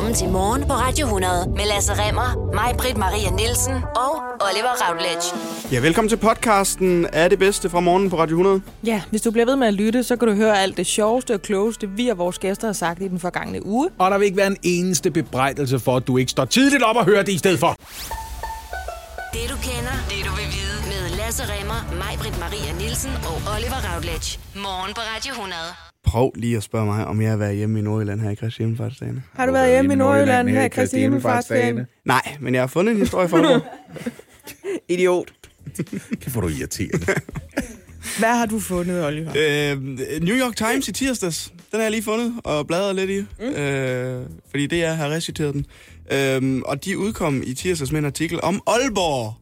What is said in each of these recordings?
Velkommen til Morgen på Radio 100 med Lasse Remmer, mig, Britt Maria Nielsen og Oliver Routledge. Ja, velkommen til podcasten Er det bedste fra morgen på Radio 100. Ja, hvis du bliver ved med at lytte, så kan du høre alt det sjoveste og klogeste, vi og vores gæster har sagt i den forgangne uge. Og der vil ikke være en eneste bebrejdelse for, at du ikke står tidligt op og hører det i stedet for. Det du kender, det du vil vide med Lasse Remmer, mig, Britt Maria Nielsen og Oliver Routledge. Morgen på Radio 100. Prøv lige at spørge mig, om jeg har været hjemme i Nordjylland her i Kristi Himmelfartsdagene. Har du været hjemme i Nordjylland her i Kristi Himmelfartsdagen? Nej, men jeg har fundet en historie for dig. Idiot. Kan få du irriterende. Hvad har du fundet, Oliver? øh, New York Times i tirsdags. Den har jeg lige fundet og bladret lidt i. Mm. Øh, fordi det er, har reciteret den. Øh, og de udkom i tirsdags med en artikel om Aalborg.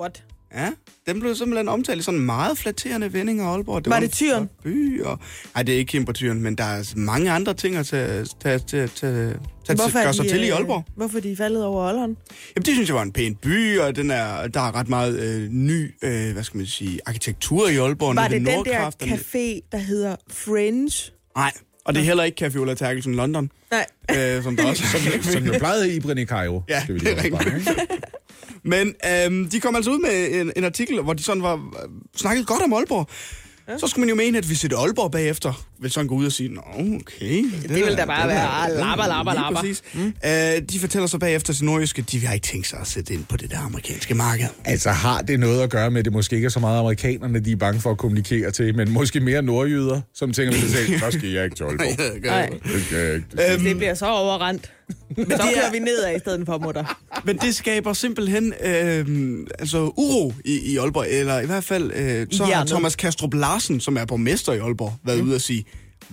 What? Ja, den blev simpelthen omtalt i sådan meget flatterende vendinger af Aalborg. Var en det Tyren? By, og... Nej, det er ikke Kim på Tyren, men der er mange andre ting at tage, tage, tage, tage, tage gøre sig de, til i øh, Aalborg. Hvorfor de faldet over Aalborg? Jamen, det synes jeg var en pæn by, og den er, der er ret meget øh, ny, øh, hvad skal man sige, arkitektur i Aalborg. Var det den der café, der hedder Fringe? Nej, og det er heller ikke Café Ulla Terkelsen London, Nej. øh, som der også Som jo plejede i Brinne i Cairo. Ja, skal vi det er lige rigtigt. Men øhm, de kom altså ud med en, en artikel, hvor de sådan var øh, snakket godt om Aalborg. Ja. Så skulle man jo mene, at hvis et Aalborg bagefter vil sådan gå ud og sige, Nå, okay. Det, vil da bare være labber, labber, labber." Mm. Øh, de fortæller så bagefter til nordjyske, at de har ikke tænkt sig at sætte ind på det der amerikanske marked. Altså har det noget at gøre med, at det måske ikke er så meget amerikanerne, de er bange for at kommunikere til, men måske mere nordjyder, som tænker ved sig selv, så skal jeg ikke til Aalborg. Nej. Det skal jeg ikke. Øhm, det bliver så overrendt. Men så kører vi nedad i stedet for, mutter. Men det skaber simpelthen øh, altså uro i, i Aalborg, eller i hvert fald øh, så har. Thomas Kastrup Larsen, som er borgmester i Aalborg, været mm. ude at sige,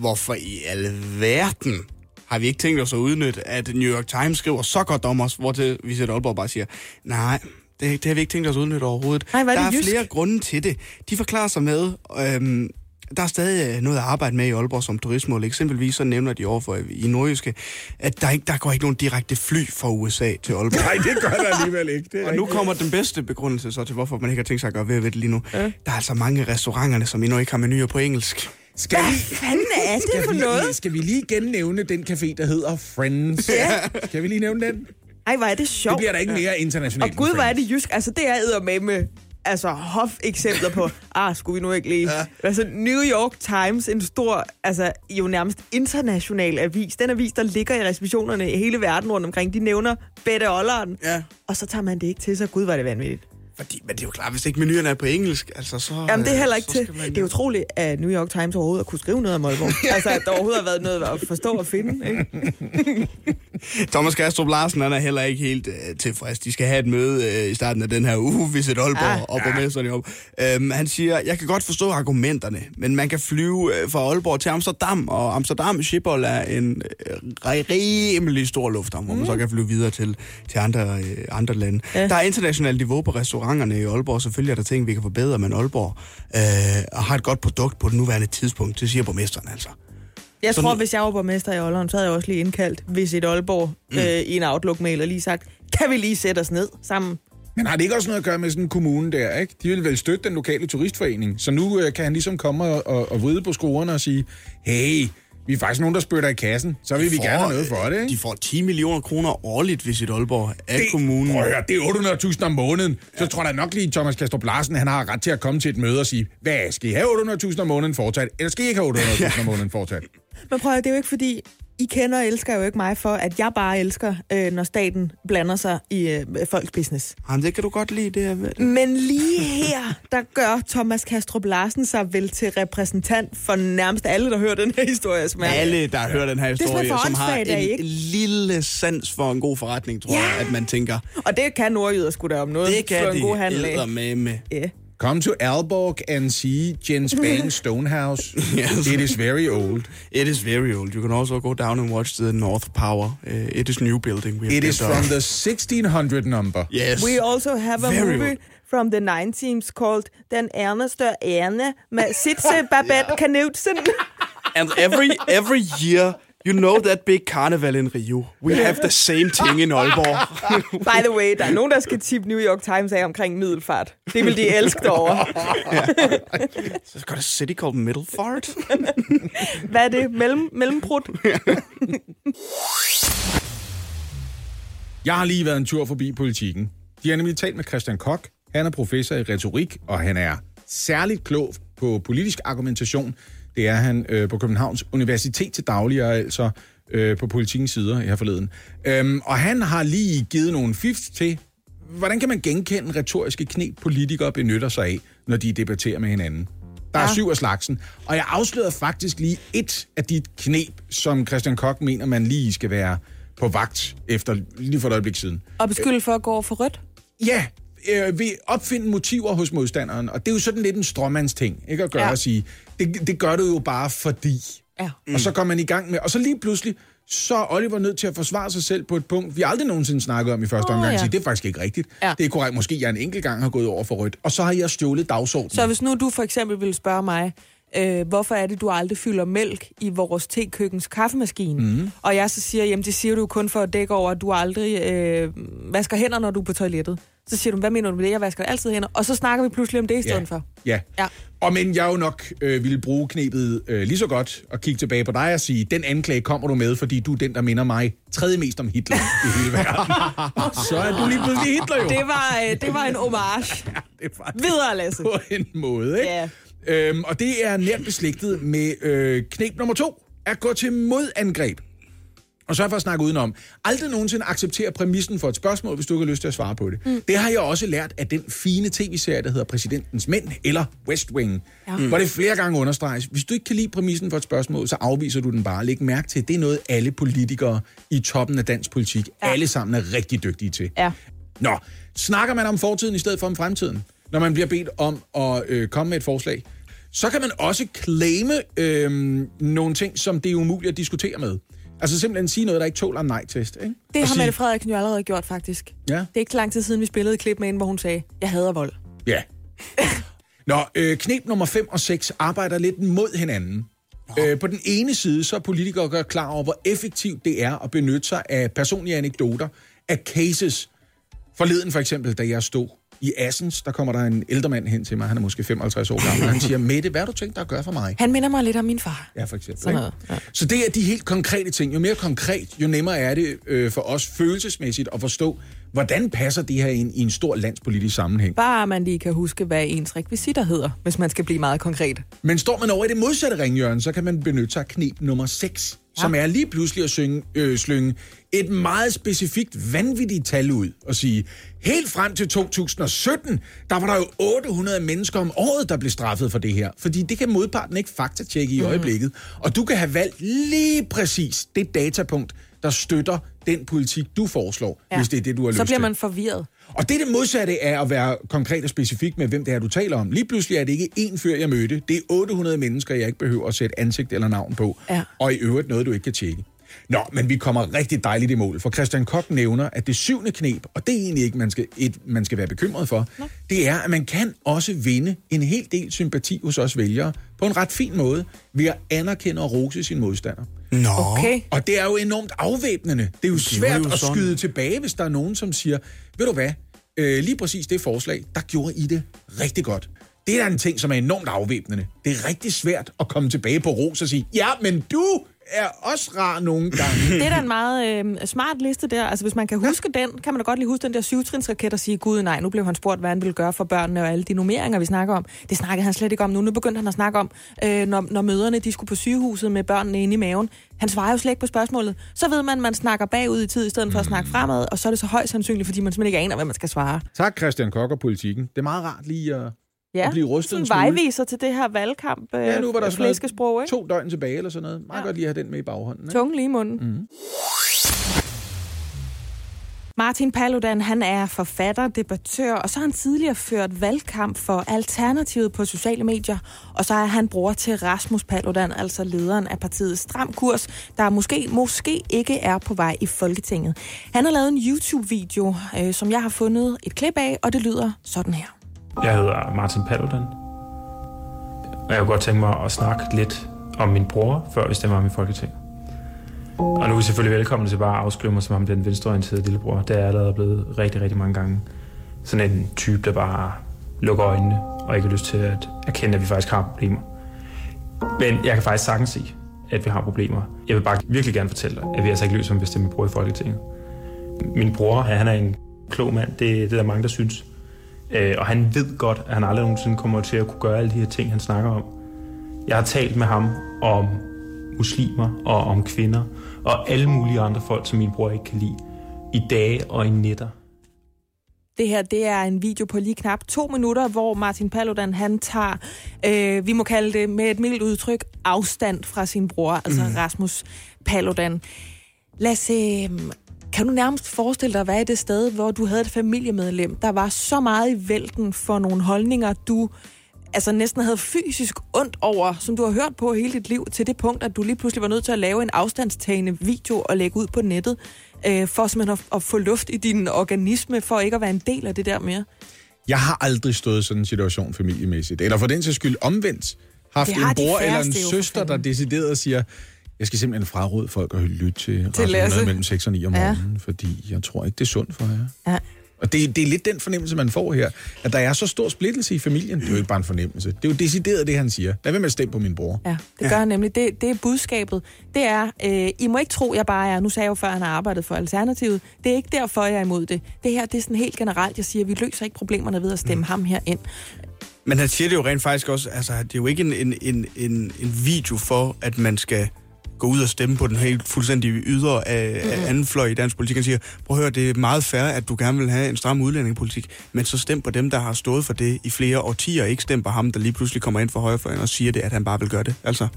hvorfor i alverden har vi ikke tænkt os at udnytte, at New York Times skriver så godt om os, hvor til vi sætter Aalborg bare siger, nej, det, det har vi ikke tænkt os at udnytte overhovedet. Ej, hvor er der er jysk. flere grunde til det. De forklarer sig med, øhm, der er stadig øh, noget at arbejde med i Aalborg som turistmål. Eksempelvis så nævner de overfor i Nordjyske, at der, ikke, der går ikke nogen direkte fly fra USA til Aalborg. Nej, det gør der alligevel ikke. Det er Og nu kommer den bedste begrundelse så til, hvorfor man ikke har tænkt sig at gøre ved ved det lige nu. Ja. Der er altså mange restauranterne, som endnu ikke har menuer på engelsk. Skal vi, fanden er det skal, for vi, noget? skal vi lige genævne den café, der hedder Friends? Ja. Skal vi lige nævne den? Ej, hvor er det Det sjovt. bliver da ikke mere internationalt. Og gud, hvor er det jysk. Altså, det er med med altså hof-eksempler på, ah, skulle vi nu ikke lige... Ja. Altså, New York Times, en stor, altså jo nærmest international avis. Den avis, der ligger i receptionerne i hele verden rundt omkring, de nævner Bette Olleren. Ja. Og så tager man det ikke til sig. Gud, var det vanvittigt. Fordi, men det er jo klart, hvis ikke menuerne er på engelsk, altså så... Jamen, det er heller øh, ikke til. man- Det er utroligt, at New York Times overhovedet har kunne skrive noget om Aalborg. altså, at der overhovedet har været noget at forstå og finde. Ikke? Thomas Kastrup Larsen, han er heller ikke helt øh, tilfreds. De skal have et møde øh, i starten af den her uge, hvis et Aalborg Ah. og borgmesteren op. Øhm, han siger, jeg kan godt forstå argumenterne, men man kan flyve øh, fra Aalborg til Amsterdam, og Amsterdam Schiphol er en øh, rimelig stor lufthavn, hvor man så kan flyve videre til, til andre, øh, andre lande. Ja. Ja. Der er internationalt niveau på restauranterne i Aalborg. Selvfølgelig er der ting, vi kan forbedre, men Aalborg øh, har et godt produkt på det nuværende tidspunkt. Det siger borgmesteren altså. Jeg Sådan- tror, hvis jeg var borgmester i Aalborg, så havde jeg også lige indkaldt Visit Aalborg mm. øh, i en Outlook-mail og lige sagt, kan vi lige sætte os ned sammen? Men har det ikke også noget at gøre med sådan en kommune der, ikke? De vil vel støtte den lokale turistforening. Så nu øh, kan han ligesom komme og, og, og vride på skruerne og sige, hey, vi er faktisk nogen, der spytter i kassen. Så vil vi får, gerne have noget for det, ikke? De får 10 millioner kroner årligt, hvis et Aalborg af det, kommunen. Prøv at høre, det er 800.000 om måneden. Så tror jeg nok lige, Thomas Kastrup Larsen, han har ret til at komme til et møde og sige, hvad, skal I have 800.000 om måneden fortsat? Eller skal I ikke have 800.000 om måneden fortsat? Men prøv at høre, det er jo ikke fordi, I kender og elsker jo ikke mig for, at jeg bare elsker, øh, når staten blander sig i øh, folks business. Jamen, det kan du godt lide, det her ved det. Men lige her, der gør Thomas Kastrup Larsen sig vel til repræsentant for nærmest alle, der hører den her historie. Som er, Alle, der hører den her er historie, for som har en ikke? lille sans for en god forretning, tror Ja. jeg, at man tænker, Og det kan nordjyder sgu da om noget. det kan en god handel de med med. Ja. Come to Aalborg and see Jens Bang Stonehouse. Yes. It is very old. It is very old. You can also go down and watch the North Power. Uh, it is new building. We have It is built from up. the 1600 number. Yes. We also have a Very movie old. from the 19th called Den Erneste Erne med Sitze Babette Knudsen. And every every year, you know that big carnival in Rio. We have the same thing in Aalborg. By the way, der er nogen, der skal tippe New York Times af omkring middelfart. Det vil de elske derovre. It's got a city called Middlefart. Hvad er det? Mellem, mellembrud? Jeg har lige været en tur forbi politikken. De har nemlig talt med Christian Kok. Han er professor i retorik, og han er særligt klog på politisk argumentation. Det er han øh, på Københavns Universitet til daglig, og altså øh, på politikens sider her forleden. Øhm, og han har lige givet nogle fifs til, hvordan kan man genkende retoriske knep, politikere benytter sig af, når de debatterer med hinanden. Der er Ja. syv af slagsen, og jeg afslørede faktisk lige et af de knep, som Christian Kok mener, man lige skal være på vagt efter lige for et øjeblik siden. Og beskylde for at gå over for rødt? Ja, øh, vil opfinde motiver hos modstanderen, og det er jo sådan lidt en stråmandsting, ikke at gøre ja. at sige, det, det gør du jo bare fordi. Ja. Mm. Og så går man i gang med, og så lige pludselig, så er Oliver nødt til at forsvare sig selv på et punkt, vi aldrig nogensinde snakket om i første Åh, omgang. ja. Ja. Det er faktisk ikke rigtigt. Ja. Det er korrekt, måske jeg en enkelt gang har gået over for rødt, og så har jeg stjålet dagsordenen. Så hvis nu du for eksempel ville spørge mig, øh, hvorfor er det, du aldrig fylder mælk i vores tekøkkens kaffemaskine? Mm. Og jeg så siger, jamen det siger du kun for at dække over, at du aldrig øh, vasker hænder, når du er på toilettet. Så siger du, hvad mener du med det? Jeg vasker altid hænder. Og så snakker vi pludselig om det i stedet ja. for. Ja. Ja. Og men jeg jo nok øh, ville bruge knebet øh, lige så godt og kigge tilbage på dig og sige, den anklage kommer du med, fordi du er den, der minder mig tredje mest om Hitler i hele verden. så er du lige pludselig Hitler jo. Det var, øh, det var en homage. det var det Videre, Lasse. på en måde, ikke? Ja. Øhm, og det er nært beslægtet med øh, knep nummer to, at gå til modangreb. Og sørg for at snakke udenom. Aldrig nogensinde acceptere præmissen for et spørgsmål, hvis du ikke har lyst til at svare på det. Mm. Det har jeg også lært af den fine tv-serie, der hedder Præsidentens Mænd, eller West Wing. Ja. Hvor det flere gange understreges. Hvis du ikke kan lide præmissen for et spørgsmål, så afviser du den bare. Læg mærke til, det er noget, alle politikere i toppen af dansk politik, ja. alle sammen er rigtig dygtige til. Ja. Nå, snakker man om fortiden i stedet for om fremtiden, når man bliver bedt om at øh, komme med et forslag, så kan man også claime øh, nogle ting, som det er umuligt at diskutere med. Altså simpelthen sige noget, der ikke tåler en nej-test. Ikke? Det Og har sige, Mette Frederiksen jo allerede gjort, faktisk. Ja. Det er ikke lang tid siden, vi spillede et klip med hende, hvor hun sagde, jeg hader vold. Ja. Nå, øh, knep nummer 5 og 6 arbejder lidt mod hinanden. Øh, på den ene side, så er politikere gør klar over, hvor effektivt det er at benytte sig af personlige anekdoter, af cases. Forleden for eksempel, da jeg stod i Assens, der kommer der en ældre mand hen til mig, han er måske 55 år gammel, og han siger, Mette, hvad har du tænkt dig at gøre for mig? Han minder mig lidt om min far. Ja, for eksempel. Sådan noget, ja. Så det er de helt konkrete ting. Jo mere konkret, jo nemmere er det øh, for os følelsesmæssigt at forstå, hvordan passer det her ind i en stor landspolitisk sammenhæng. Bare man lige kan huske, hvad ens rekvisitter hedder, hvis man skal blive meget konkret. Men står man over i det modsatte ringhjørne, så kan man benytte sig af knep nummer 6, ja. som er lige pludselig at synge, øh, slynge et meget specifikt vanvittigt tal ud og sige, helt frem til 2017, der var der jo 800 mennesker om året, der blev straffet for det her. Fordi det kan modparten ikke faktatjekke i øjeblikket. Og du kan have valgt lige præcis det datapunkt, der støtter den politik, du foreslår, ja. hvis det er det, du har Så lyst bliver til. man forvirret. Og det er det modsatte af at være konkret og specifik med, hvem det er, du taler om. Lige pludselig er det ikke én fyr, jeg mødte. Det er 800 mennesker, jeg ikke behøver at sætte ansigt eller navn på. Ja. Og i øvrigt noget, du ikke kan tjekke. Nå, men vi kommer rigtig dejligt i mål, for Christian Koch nævner, at det syvende knep, og det er egentlig ikke, man skal, et, man skal være bekymret for, Nå. det er, at man kan også vinde en hel del sympati hos os vælgere på en ret fin måde, ved at anerkende og rose sin modstander. Nå. Okay. Og det er jo enormt afvæbnende. Det er jo er svært jo at sådan. skyde tilbage, hvis der er nogen, som siger, ved du hvad, øh, lige præcis det forslag, der gjorde I det rigtig godt. Det er da en ting, som er enormt afvæbnende. Det er rigtig svært at komme tilbage på ros og sige, ja, men du er også rar nogle gange. Det er da en meget øh, smart liste der. Altså, hvis man kan huske ja. den, kan man da godt lige huske den der syvtrinsraket og sige, gud nej, nu blev han spurgt, hvad han ville gøre for børnene og alle de nummeringer, vi snakker om. Det snakkede han slet ikke om nu. Nu begyndte han at snakke om, øh, når, når møderne de skulle på sygehuset med børnene inde i maven. Han svarer jo slet ikke på spørgsmålet. Så ved man, at man snakker bagud i tid, i stedet for at snakke fremad, og så er det så højst sandsynligt, fordi man simpelthen ikke aner, hvad man skal svare. tak, Christian og politikken. Det er meget rart lige at, Ja, at blive sådan en smule. vejviser til det her valgkamp øh, Ja, nu var der sådan noget, ikke? to døgn tilbage eller sådan noget. Meget Ja. godt lige at have den med i baghånden. Ikke? Tunge lige i munden. Mm. Martin Paludan, han er forfatter, debattør, og så har han tidligere ført valgkamp for Alternativet på sociale medier. Og så er han bror til Rasmus Paludan, altså lederen af partiet Stram Kurs, der måske, måske ikke er på vej i Folketinget. Han har lavet en YouTube-video, øh, som jeg har fundet et klip af, og det lyder sådan her. Jeg hedder Martin Paludan. Og jeg kunne godt tænke mig at snakke lidt om min bror, før vi stemmer om i Folketinget. Og nu er I selvfølgelig velkommen til bare at afskrive mig som om den venstreorienterede lillebror. Det er jeg allerede blevet rigtig, rigtig mange gange. Sådan en type, der bare lukker øjnene og ikke har lyst til at erkende, at vi faktisk har problemer. Men jeg kan faktisk sagtens sige, at vi har problemer. Jeg vil bare virkelig gerne fortælle dig, at vi altså ikke løser dem, hvis det er min bror i Folketinget. Min bror, han er en klog mand, det, det er der mange, der synes. Øh, og han ved godt, at han aldrig nogensinde kommer til at kunne gøre alle de her ting, han snakker om. Jeg har talt med ham om muslimer og om kvinder og alle mulige andre folk, som min bror ikke kan lide, i dage og i nætter. Det her, det er en video på lige knap to minutter, hvor Martin Paludan, han tager, øh, vi må kalde det med et mildt udtryk, afstand fra sin bror, altså Mhm. Rasmus Paludan. Lad os, øh, kan du nærmest forestille dig at være i det sted, hvor du havde et familiemedlem, der var så meget i vælten for nogle holdninger, du altså næsten havde fysisk ondt over, som du har hørt på hele dit liv, til det punkt, at du lige pludselig var nødt til at lave en afstandstagende video og lægge ud på nettet, øh, for simpelthen at, at få luft i din organisme, for ikke at være en del af det der mere. Jeg har aldrig stået i sådan en situation familiemæssigt. Eller for den sags skyld omvendt haft har en bror eller en søster, der decideret siger, jeg skal simpelthen fraråde folk at lytte til, Til. Radio mellem 6 og 9 om Ja. morgenen, fordi jeg tror ikke, det er sundt for jer. Ja. Og det, det er lidt den fornemmelse, man får her, at der er så stor splittelse i familien. Det er jo ikke bare en fornemmelse. Det er jo decideret det, han siger. Lad være med at stemme på min bror. Ja, det gør han nemlig. Det, det er budskabet. Det er, øh, I må ikke tro, jeg bare er, nu sagde jeg jo før, at han har arbejdet for Alternativet. Det er ikke derfor, jeg er imod det. Det her, det er sådan helt generelt, jeg siger, vi løser ikke problemerne ved at stemme mm. ham her ind. Men han siger det jo rent faktisk også, altså det er jo ikke en, en, en, en, en video for, at man skal gå ud og stemme på den helt fuldstændig ydre af, af anden fløj i dansk politik. Han siger, prøv at høre, det er meget fair, at du gerne vil have en stram udlændingepolitik, men så stem på dem, der har stået for det i flere årtier, ikke stem på ham, der lige pludselig kommer ind for højrefløjen og siger det, at han bare vil gøre det. Altså,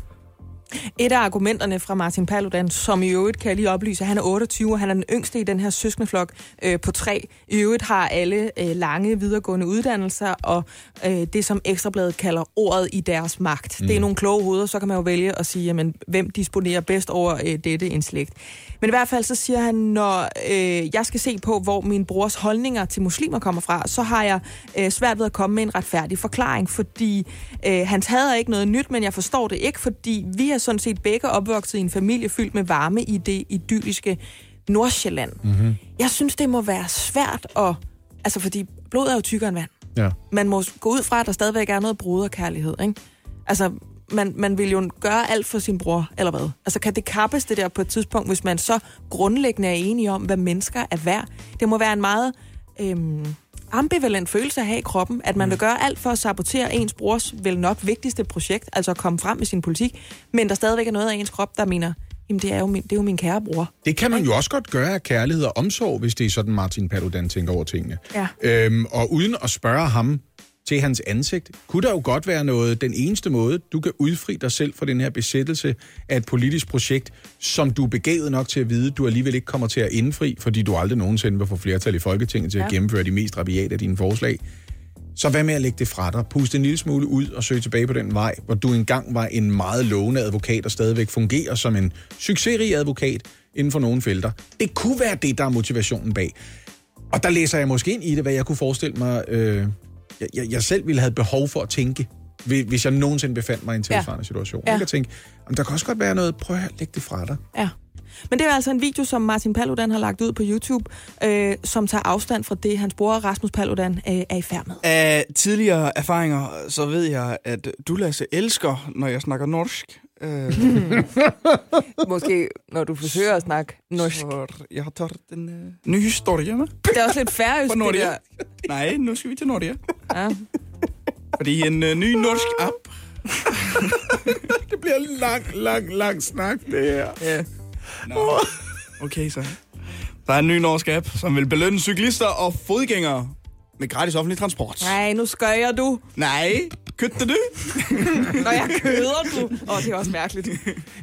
Et af argumenterne fra Martin Paludan, som i øvrigt kan jeg lige oplyse, at han er 28, og han er den yngste i den her søskendeflok øh, på tre. I øvrigt har alle øh, lange videregående uddannelser, og øh, det som Ekstrabladet kalder ordet i deres magt. Mm. Det er nogle kloge hoveder, så kan man jo vælge at sige, jamen, hvem disponerer bedst over øh, dette indslægt. Men i hvert fald så siger han, når øh, jeg skal se på, hvor min brors holdninger til muslimer kommer fra, så har jeg øh, svært ved at komme med en retfærdig forklaring, fordi øh, hans had er ikke noget nyt, men jeg forstår det ikke, fordi vi er sådan set begge opvokset i en familie fyldt med varme i det idylliske Nordsjælland. Mm-hmm. Jeg synes, det må være svært at... Altså, fordi blod er jo tykkere end vand. Ja. Man må gå ud fra, at der stadigvæk er noget broderkærlighed, ikke? Altså, man, man vil jo gøre alt for sin bror, eller hvad? Altså, kan det kappes det der på et tidspunkt, hvis man så grundlæggende er enige om, hvad mennesker er værd? Det må være en meget øhm, ambivalent følelse at have i kroppen, at man vil gøre alt for at sabotere ens brors vel nok vigtigste projekt, altså at komme frem med sin politik, men der stadigvæk er noget af ens krop, der mener, jamen det er jo min, det er jo min kære bror. Det kan man jo også godt gøre af kærlighed og omsorg, hvis det er sådan, Martin Paludan tænker over tingene. Ja. Øhm, og uden at spørge ham til hans ansigt, kunne der jo godt være noget, den eneste måde, du kan udfri dig selv fra den her besættelse af et politisk projekt, som du er begavet nok til at vide, du alligevel ikke kommer til at indfri, fordi du aldrig nogensinde vil få flertal i Folketinget til ja. At gennemføre de mest rabiate af dine forslag. Så hvad med at lægge det fra dig? Puste en lille smule ud og søge tilbage på den vej, hvor du engang var en meget lovende advokat og stadigvæk fungerer som en succesrig advokat inden for nogle felter. Det kunne være det, der er motivationen bag. Og der læser jeg måske ind i det, hvad jeg kunne forestille mig, øh, jeg, jeg, selv ville have behov for at tænke, hvi- hvis jeg nogensinde befandt mig i en tilsvarende ja. situation. Ja. Jeg kan tænke, om der kan også godt være noget, prøv at høre, læg det fra dig. Ja. Men det er altså en video, som Martin Paludan har lagt ud på YouTube, øh, som tager afstand fra det, hans bror Rasmus Paludan øh, er i færd med. Af tidligere erfaringer, så ved jeg, at du, Lasse, elsker, når jeg snakker norsk. Øh, Måske, når du forsøger at snakke norsk. så jeg har taget en øh, ny historie med. Det er også lidt færøsk, Fra det der. Nej, nu skal vi til Norge. Ja. Fordi en øh, ny norsk app Det bliver en lang, lang, lang snak, det her. Ja. Nå. Okay, så. Der er en ny norsk app, som vil belønne cyklister og fodgængere med gratis offentlig transport. Nej, nu skøjer du. Nej, kødte du? Når jeg køder du. Åh, oh, det er også mærkeligt.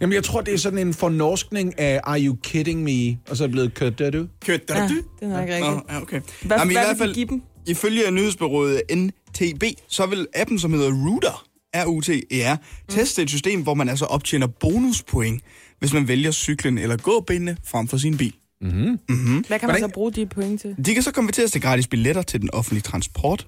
Jamen, jeg tror, det er sådan en fornorskning af Are you kidding me? Og så er det blevet kødt, det du? Kødte Ja, du? det er nok rigtigt. Nå, ja, okay. Hvad, Jamen, i hvad hvert vil fald, give dem? ifølge nyhedsbyrået NTB, så vil appen, som hedder Router, R-U-T-E-R, teste et system, hvor man altså optjener bonuspoint, hvis man vælger cyklen eller gåbenene frem for sin bil. Hvad kan man Hvordan- så bruge de point til? De kan så konverteres til gratis billetter til den offentlige transport.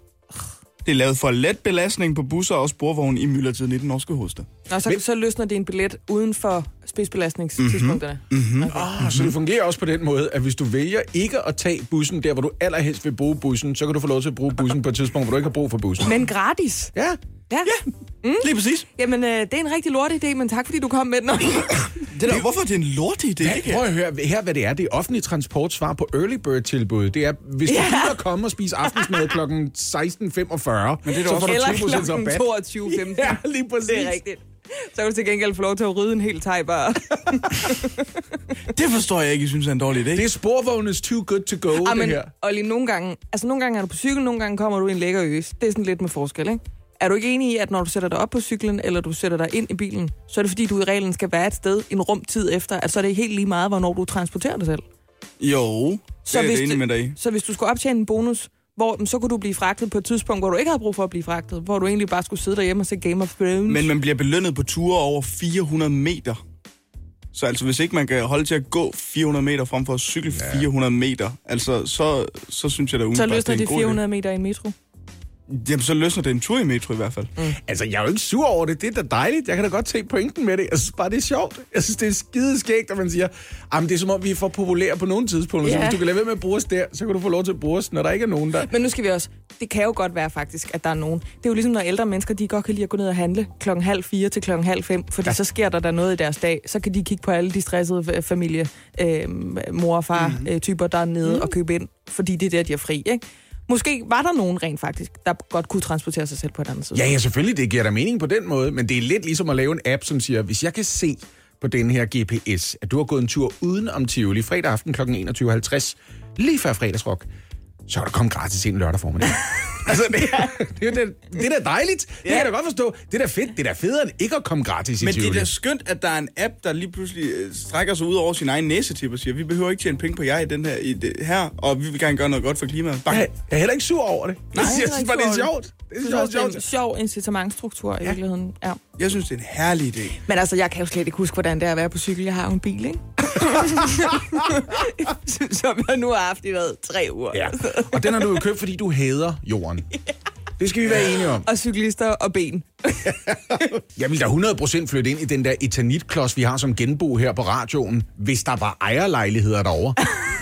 Det er lavet for let belastning på busser og sporvogne i myldretiden i den norske hovedstad. Og så, så løsner det en billet uden for spidsbelastningstidspunkterne. Mhm. Ah, så det fungerer også på den måde, at hvis du vælger ikke at tage bussen der, hvor du allerhelst vil bruge bussen, så kan du få lov til at bruge bussen på et tidspunkt, hvor du ikke har brug for bussen. Men gratis. Ja, Ja. Mm. Lige præcis. Jamen, øh, det er en rigtig lort idé, men tak fordi du kom med den. Det der, hvorfor er det en lort idé? Kan Prøv at høre her, hvad det er. Det er offentlig transport svar på early bird tilbud. Det er, hvis du Ja. gider komme og spise aftensmad kl. 16.45, Men det er så også- får du Eller 20% klokken rabat. 22.15. Ja, lige præcis. Det er rigtigt. Så kan du til gengæld få lov til at rydde en hel tegbar. Det forstår jeg ikke, I synes er en dårlig idé. Det er sporvognes too good to go, Ah, det men, her. Olli, nogle gange, altså nogle gange er du på cykel, nogle gange kommer du i en lækker øs. Det er sådan lidt med forskel, ikke? Er du ikke enig i, at når du sætter dig op på cyklen, eller du sætter dig ind i bilen, så er det fordi, du i reglen skal være et sted en rumtid efter, at så er det helt lige meget, hvornår du transporterer dig selv. Jo, det Så er hvis enig det- med dig. Så hvis du skulle optjene en bonus, hvor, så kunne du blive fragtet på et tidspunkt, hvor du ikke havde brug for at blive fragtet, hvor du egentlig bare skulle sidde derhjemme og se Game of Thrones. Men man bliver belønnet på ture over 400 meter. Så altså, hvis ikke man kan holde til at gå 400 meter frem for at cykle ja. 400 meter, altså, så, så synes jeg da så umiddelbart, det løsner er de en god 400 meter i en metro. Jamen, så løsner det en tur i metro i hvert fald. Mm. Altså, jeg er jo ikke sur over det. Det er da dejligt. Jeg kan da godt se pointen med det. Jeg synes bare, det er sjovt. Jeg synes, det er skide skægt, at man siger, at det er som om, vi er for populære på nogle tidspunkter. Så Ja. hvis du kan lade være med at bruge os der, så kan du få lov til at bruge os, når der ikke er nogen der. Men nu skal vi også... Det kan jo godt være faktisk, at der er nogen. Det er jo ligesom, når ældre mennesker, de godt kan lide at gå ned og handle klokken halv fire til klokken halv fem, fordi ja. så sker der der noget i deres dag. Så kan de kigge på alle de stressede øh, familie, øh, mor og far, mm-hmm. øh, typer, der er nede mm. og købe ind, fordi det er der, de er fri, ikke? Måske var der nogen rent faktisk, der godt kunne transportere sig selv på et andet side. Ja, ja, selvfølgelig. Det giver da mening på den måde. Men det er lidt ligesom at lave en app, som siger, hvis jeg kan se på den her GPS, at du har gået en tur uden om Tivoli fredag aften kl. 21.50, lige før fredagsrock, så kan der komme gratis ind lørdag formiddag. altså, det, det, er da- det er da dejligt. Det kan jeg da godt forstå. Det er da fedt. Det er da federe end ikke at komme gratis i Men det Tivoli. er da skønt, at der er en app, der lige pludselig øh, strækker sig ud over sin egen næsetip og siger, vi behøver ikke tjene penge på jer i den her, i det her og vi vil gerne gøre noget godt for klimaet. Bang. Jeg er heller ikke sur over det. Nej, jeg jeg synes bare, det er sjovt. Det Jeg er sjovt, det er en sjov incitamentstruktur i virkeligheden. Ja. Jeg synes, det er en herlig idé. Men altså, jeg kan jo slet ikke huske, hvordan det er at være på cykel. Jeg har jo en bil, ikke? Som jeg nu har haft i hvad, tre uger. Ja. Og den har du jo købt, fordi du hader jorden. Det skal vi være enige om. Og cyklister og ben. Jeg vil da 100% flytte ind i den der etanitklods, vi har som genbo her på radioen, hvis der var ejerlejligheder derovre.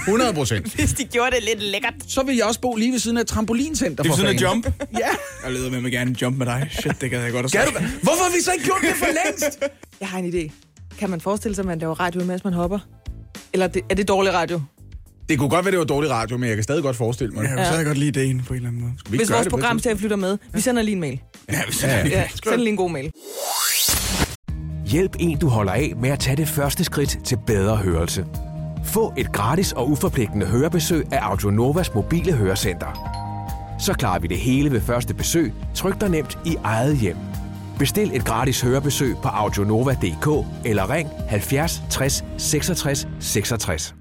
100%. Hvis de gjorde det lidt lækkert. Så vil jeg også bo lige ved siden af et trampolincenter. Det er sådan en jump. Ja. Jeg leder med mig gerne en jump med dig. Shit, det gad jeg godt at Kan sige. du, hvorfor har vi så ikke gjort det for længst? Jeg har en idé. Kan man forestille sig, at man laver radio, mens man hopper? Eller det, er det dårlig radio? Det kunne godt være, det var dårlig radio, men jeg kan stadig godt forestille mig det. Jeg kan godt lide ideen på en eller anden måde. Vi Hvis vores det program til flytter med, vi sender lige en mail. Ja, hvis Ja, ja. Ja, send lige en god mail. Hjælp en, du holder af med at tage det første skridt til bedre hørelse. Få et gratis og uforpligtende hørebesøg af Audionovas mobile hørecenter. Så klarer vi det hele ved første besøg, tryk dig nemt i eget hjem. Bestil et gratis hørebesøg på audionova.dk eller ring 70 60 66 66.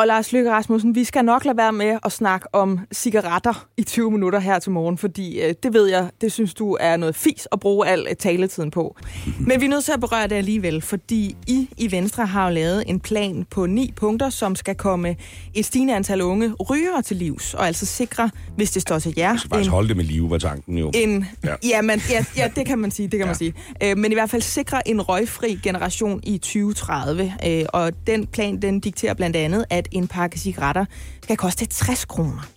Og Lars Løkke Rasmussen, vi skal nok lade være med at snakke om cigaretter i 20 minutter her til morgen, fordi øh, det ved jeg, det synes du er noget fis at bruge al øh, taletiden på. Men vi er nødt til at berøre det alligevel, fordi I i Venstre har jo lavet en plan på ni punkter, som skal komme et stigende antal unge rygere til livs, og altså sikre, hvis det står til jer, Faktisk en, holde det med live, var tanken jo. en, Ja. ja. Ja, man, ja, ja, det kan man sige, det kan ja. man sige. Øh, men i hvert fald sikre en røgfri generation i 2030. Øh, og den plan, den dikterer blandt andet, at en pakke cigaretter skal koste 60 kroner.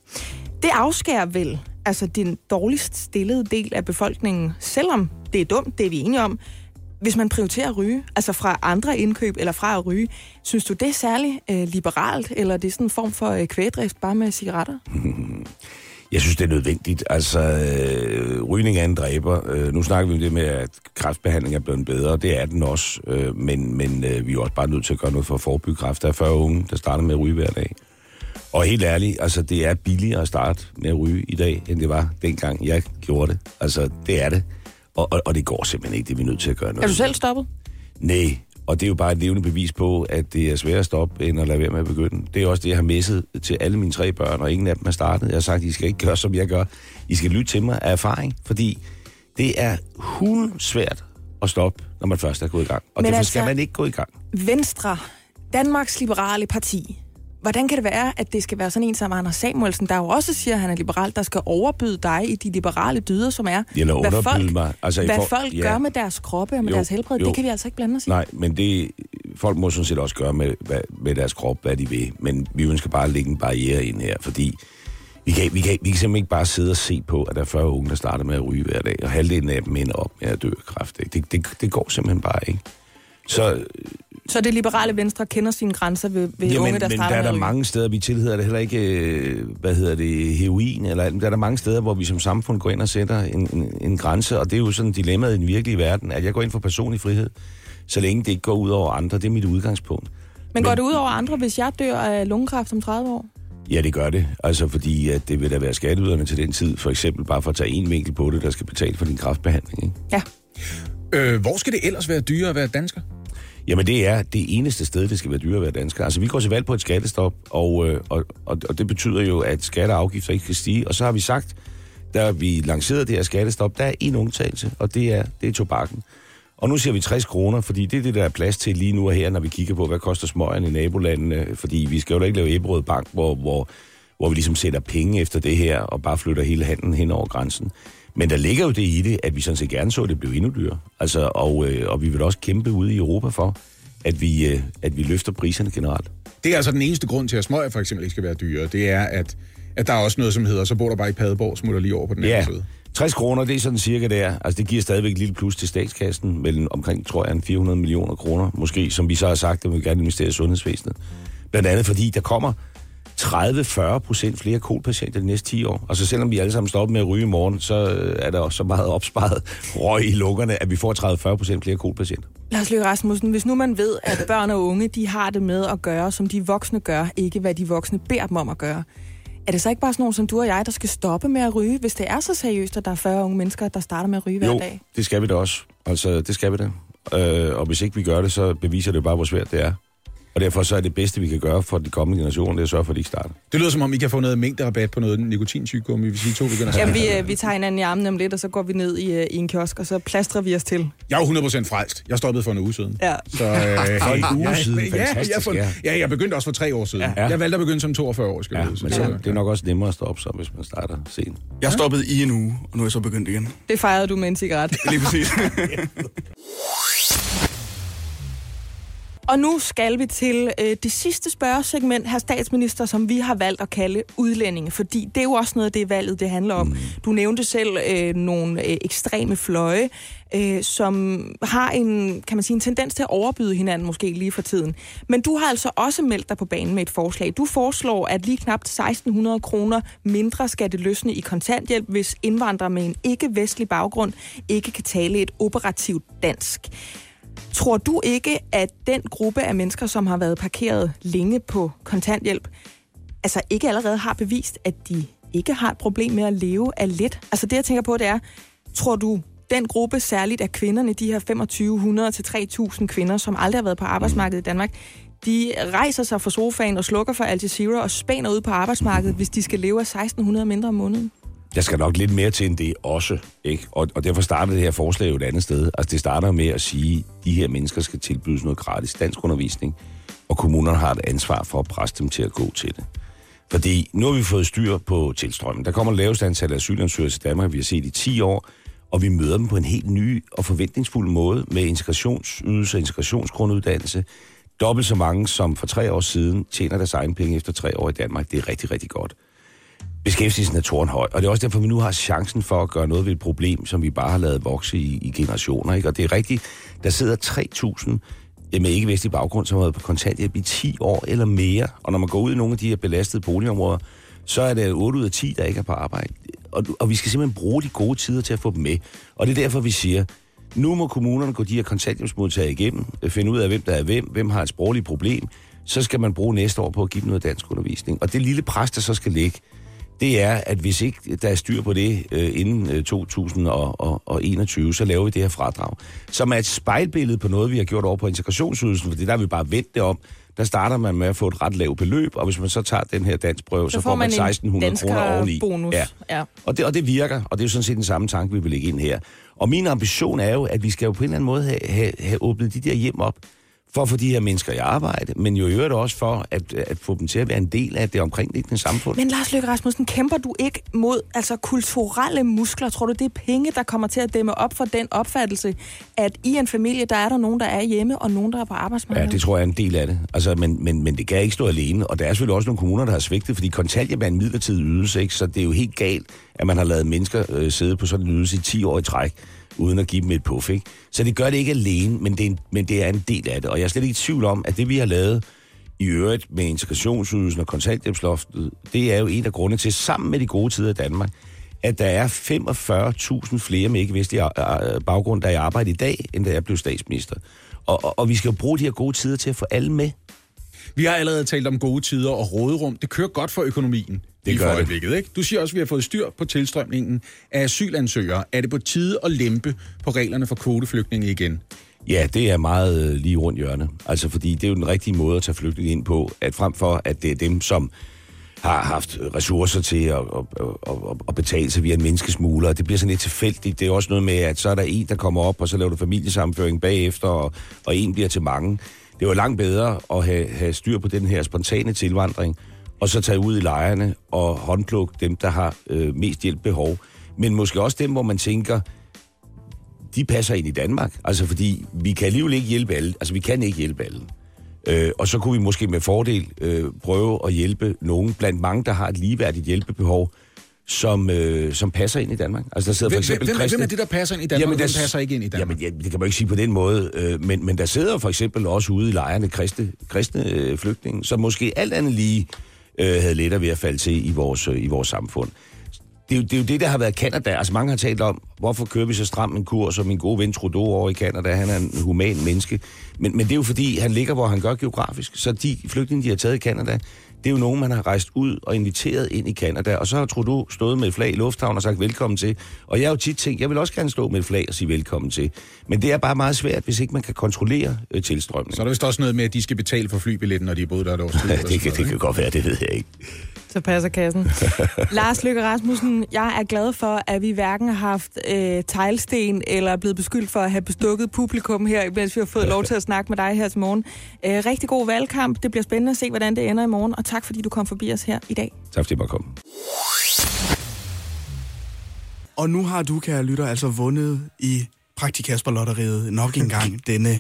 Det afskærer vel altså den dårligst stillede del af befolkningen, selvom det er dumt, det er vi enige om, hvis man prioriterer at ryge, altså fra andre indkøb eller fra at ryge, synes du det er særlig øh, liberalt, eller er det sådan en form for øh, kvægdrift bare med cigaretter? Jeg synes, det er nødvendigt. Altså, øh, rygning er en dræber. Øh, nu snakker vi om det med, at kræftbehandling er blevet bedre. Det er den også. Øh, men men øh, vi er også bare nødt til at gøre noget for at forebygge kræft. Der er 40 unge, der starter med at ryge hver dag. Og helt ærligt, altså, det er billigere at starte med at ryge i dag, end det var dengang jeg gjorde det. Altså, det er det. Og, og, og det går simpelthen ikke. Det er vi nødt til at gøre noget. Er du selv stoppet? Nej, og det er jo bare et levende bevis på, at det er sværere at stoppe, end at lade være med at begynde. Det er også det, jeg har messet til alle mine tre børn, og ingen af dem er startet. Jeg har sagt, I skal ikke gøre, som jeg gør. I skal lytte til mig af erfaring, fordi det er svært at stoppe, når man først er gået i gang. Og Men derfor altså- skal man ikke gå i gang. Venstre, Danmarks Liberale Parti, hvordan kan det være, at det skal være sådan en som Anders Samuelsen, der jo også siger, at han er liberal, der skal overbyde dig i de liberale dyder, som er, Eller hvad folk, mig. Altså, hvad for- folk ja. gør med deres kroppe og med Jo, deres helbred. jo. Det kan vi altså ikke blande os i. Nej, men det, folk må sådan set også gøre med, hvad, med deres krop, hvad de vil. Men vi ønsker bare at lægge en barriere ind her, fordi vi kan, vi, kan, vi kan simpelthen ikke bare sidde og se på, at der er 40 unge, der starter med at ryge hver dag, og halvdelen af dem ender op med at dø af kræft. Ikke? Det, det, det går simpelthen bare ikke. Så Så det liberale venstre kender sine grænser ved, ved Jamen, unge, der men starter der er der mange steder, vi tilhedder det heller ikke, øh, hvad hedder det, heroin, eller der er der mange steder, hvor vi som samfund går ind og sætter en, en, en grænse, og det er jo sådan dilemmaet i den virkelige verden, at jeg går ind for personlig frihed, så længe det ikke går ud over andre. Det er mit udgangspunkt. Men går det ud over andre, hvis jeg dør af lungekræft om 30 år? Ja, det gør det. Altså fordi, at det vil da være skatteyderne til den tid, for eksempel bare for at tage en vinkel på det, der skal betale for din kraftbehandling. Ikke? Ja. Øh, hvor skal det ellers være dyrere at være dansker? Jamen det er det eneste sted, det skal være dyrere at være dansker. Altså vi går til valg på et skattestop, og, øh, og, og, og det betyder jo, at skatter og afgifter ikke skal stige. Og så har vi sagt, da vi lancerede det her skattestop, der er en undtagelse, og det er, det er tobakken. Og nu siger vi 60 kroner, fordi det er det, der er plads til lige nu og her, når vi kigger på, hvad koster smøgen i nabolandene. Fordi vi skal jo da ikke lave Eberød Bank, hvor, hvor, hvor vi ligesom sætter penge efter det her, og bare flytter hele handlen hen over grænsen. Men der ligger jo det i det, at vi sådan set gerne så, at det blev endnu dyrere. Altså, og, øh, og vi vil også kæmpe ude i Europa for, at vi, øh, at vi løfter priserne generelt. Det er altså den eneste grund til, at smøger for eksempel ikke skal være dyrere. Det er, at, at der er også noget, som hedder, så bor der bare i Padborg, smutter lige over på den Ja, anden side. 60 kroner, det er sådan cirka der. Altså, det giver stadigvæk et lille plus til statskassen, mellem omkring, tror jeg, en 400 millioner kroner, måske, som vi så har sagt, at vi gerne investere i sundhedsvæsenet. Blandt andet fordi, der kommer 30-40 procent flere kolpatienter de næste 10 år. Og så selvom vi alle sammen stopper med at ryge i morgen, så øh, er der også så meget opsparet røg i lungerne, at vi får 30-40 procent flere kolpatienter. Lars Løkke Rasmussen, hvis nu man ved, at børn og unge, de har det med at gøre, som de voksne gør, ikke hvad de voksne beder dem om at gøre, er det så ikke bare sådan nogen som du og jeg, der skal stoppe med at ryge, hvis det er så seriøst, at der er 40 unge mennesker, der starter med at ryge hver Jo, dag? det skal vi da også. Altså, det skal vi da. Øh, og hvis ikke vi gør det, så beviser det bare, hvor svært det er. Og derfor så er det bedste, vi kan gøre for de kommende generationer, det er at sørge for, at de ikke starter. Det lyder som om, I kan få noget mængderabat på noget nikotintyggegummi, hvis I to begynder at Jamen, snakke. vi, øh, vi tager hinanden i armen om lidt, og så går vi ned i, øh, i en kiosk, og så plastrer vi os til. Jeg er jo 100% frelst. Jeg stoppede for en uge siden. Ja. Så, øh, For en uge ja, siden. Ja, ja, Fantastisk, jeg, for, ja. ja, jeg begyndte også for tre år siden. Ja. Jeg valgte at begynde som 42 år, skal Ja, men Så, det er nok også nemmere at stoppe så, hvis man starter sent. Jeg stoppede i en uge, og nu er jeg så begyndt igen. Det fejrede du med en cigaret. Lige præcis. Og nu skal vi til øh, det sidste spørgesegment, her statsminister, som vi har valgt at kalde udlændinge. Fordi det er jo også noget af det, valget det handler om. Du nævnte selv øh, nogle øh, ekstreme fløje, øh, som har en, kan man sige, en tendens til at overbyde hinanden måske lige for tiden. Men du har altså også meldt dig på banen med et forslag. Du foreslår, at lige knap 1600 kroner mindre skal det løsne i kontanthjælp, hvis indvandrere med en ikke-vestlig baggrund ikke kan tale et operativt dansk. Tror du ikke, at den gruppe af mennesker, som har været parkeret længe på kontanthjælp, altså ikke allerede har bevist, at de ikke har et problem med at leve af lidt? Altså det, jeg tænker på, det er, tror du, den gruppe, særligt af kvinderne, de her 2500 til 3000 kvinder, som aldrig har været på arbejdsmarkedet i Danmark, de rejser sig fra sofaen og slukker for Al Jazeera og spænder ud på arbejdsmarkedet, hvis de skal leve af 1600 mindre om måneden? Der skal nok lidt mere til end det også, ikke? Og, og derfor starter det her forslag jo et andet sted. Altså det starter med at sige, at de her mennesker skal tilbydes noget gratis dansk undervisning, og kommunerne har et ansvar for at presse dem til at gå til det. Fordi nu har vi fået styr på tilstrømmen. Der kommer lavest antal asylansøgere til Danmark, vi har set i 10 år, og vi møder dem på en helt ny og forventningsfuld måde med integrationsydelse og integrationsgrunduddannelse. Dobbelt så mange som for tre år siden tjener deres egen penge efter tre år i Danmark. Det er rigtig, rigtig godt beskæftigelsen er tårnhøj, og det er også derfor, vi nu har chancen for at gøre noget ved et problem, som vi bare har lavet vokse i, i generationer. Ikke? Og det er rigtigt, der sidder 3.000 med ikke-vestlig baggrund, som har været på kontanthjælp i 10 år eller mere. Og når man går ud i nogle af de her belastede boligområder, så er det 8 ud af 10, der ikke er på arbejde. Og, og vi skal simpelthen bruge de gode tider til at få dem med. Og det er derfor, vi siger, nu må kommunerne gå de her kontanthjælpsmodtagere igennem, øh, finde ud af, hvem der er hvem, hvem har et sprogligt problem, så skal man bruge næste år på at give dem noget dansk undervisning. Og det lille pres, der så skal ligge, det er, at hvis ikke der er styr på det øh, inden øh, 2021, så laver vi det her fradrag. Som er et spejlbillede på noget, vi har gjort over på integrationsydelsen, for det der vi bare vendt det om. Der starter man med at få et ret lavt beløb, og hvis man så tager den her dansprøve, så, så får man 1600 kroner oveni. bonus. Ja. ja. Og det, og det virker, og det er jo sådan set den samme tanke, vi vil lægge ind her. Og min ambition er jo, at vi skal jo på en eller anden måde have, have, have åbnet de der hjem op for at få de her mennesker i arbejde, men jo i øvrigt også for at, at få dem til at være en del af det omkringliggende samfund. Men Lars Løkke Rasmussen, kæmper du ikke mod altså, kulturelle muskler? Tror du, det er penge, der kommer til at dæmme op for den opfattelse, at i en familie, der er der nogen, der er hjemme, og nogen, der er på Ja, arbejdsmarkedet? det tror jeg er en del af det. Altså, men, men, men det kan ikke stå alene, og der er selvfølgelig også nogle kommuner, der har svigtet, fordi kontanthjælp er en midlertidig ydelse, ikke? så det er jo helt galt, at man har lavet mennesker øh, sidde på sådan en ydelse i 10 år i træk, uden at give dem et puff. Ikke? Så det gør det ikke alene, men det, er en, men det er en del af det. Og jeg er slet ikke i tvivl om, at det vi har lavet i øvrigt med integrationsydelsen og kontanthjælpsloftet, det er jo en af grundene til, sammen med de gode tider i Danmark, at der er 45.000 flere med ikke-vestlig øh, øh, baggrund, der er i arbejde i dag, end da jeg blev statsminister. Og, og, og vi skal jo bruge de her gode tider til at få alle med. Vi har allerede talt om gode tider og råderum. Det kører godt for økonomien. Det gør for det. ikke? Du siger også, at vi har fået styr på tilstrømningen af asylansøgere. Er det på tide at lempe på reglerne for kvoteflygtninge igen? Ja, det er meget øh, lige rundt hjørne. Altså, fordi det er jo den rigtige måde at tage flygtninge ind på, at frem for, at det er dem, som har haft ressourcer til at, at, at, at, at betale sig via en menneskesmugler. Det bliver sådan lidt tilfældigt. Det er også noget med, at så er der en, der kommer op, og så laver du familiesammenføring bagefter, og, og en bliver til mange. Det var langt bedre at have, have styr på den her spontane tilvandring, og så tage ud i lejrene og håndplukke dem, der har øh, mest hjælp behov. Men måske også dem, hvor man tænker, de passer ind i Danmark. Altså fordi vi kan alligevel ikke hjælpe alle. Altså vi kan ikke hjælpe alle. Øh, og så kunne vi måske med fordel øh, prøve at hjælpe nogen blandt mange, der har et ligeværdigt hjælpebehov, som, øh, som passer ind i Danmark. Altså der sidder for eksempel hvem, kristne... hvem er det, der passer ind i Danmark, Jamen, og hvem passer ikke ind i Danmark? Jamen, ja, det kan man ikke sige på den måde, øh, men, men der sidder for eksempel også ude i lejrene kristne, kristne øh, flygtninge, som måske alt andet lige øh, havde lettere ved at falde til i vores, øh, i vores samfund. Det er, jo, det er jo det, der har været Kanada. Altså mange har talt om, hvorfor kører vi så stram en kurs, og min gode ven Trudeau over i Kanada, han er en human menneske. Men, men det er jo fordi, han ligger, hvor han gør geografisk. Så de flygtninge, de har taget i Kanada, det er jo nogen, man har rejst ud og inviteret ind i Kanada. Og så har Trudeau stået med et flag i lufthavnen og sagt velkommen til. Og jeg har jo tit tænkt, jeg vil også gerne stå med et flag og sige velkommen til. Men det er bare meget svært, hvis ikke man kan kontrollere øh, tilstrømningen. Så er der vist også noget med, at de skal betale for flybilletten, når de er boet der et års tid. Det, kan, det kan godt være, det ved jeg ikke. Så passer kassen. Lars Løkke Rasmussen, jeg er glad for, at vi hverken har haft øh, teglsten eller er blevet beskyldt for at have bestukket publikum her, mens vi har fået lov til at snakke med dig her til morgen. Øh, rigtig god valgkamp. Det bliver spændende at se, hvordan det ender i morgen. Og tak, fordi du kom forbi os her i dag. Tak fordi jeg måtte komme. Og nu har du, kære lytter, altså vundet i Praktikasper-lotteriet nok en gang denne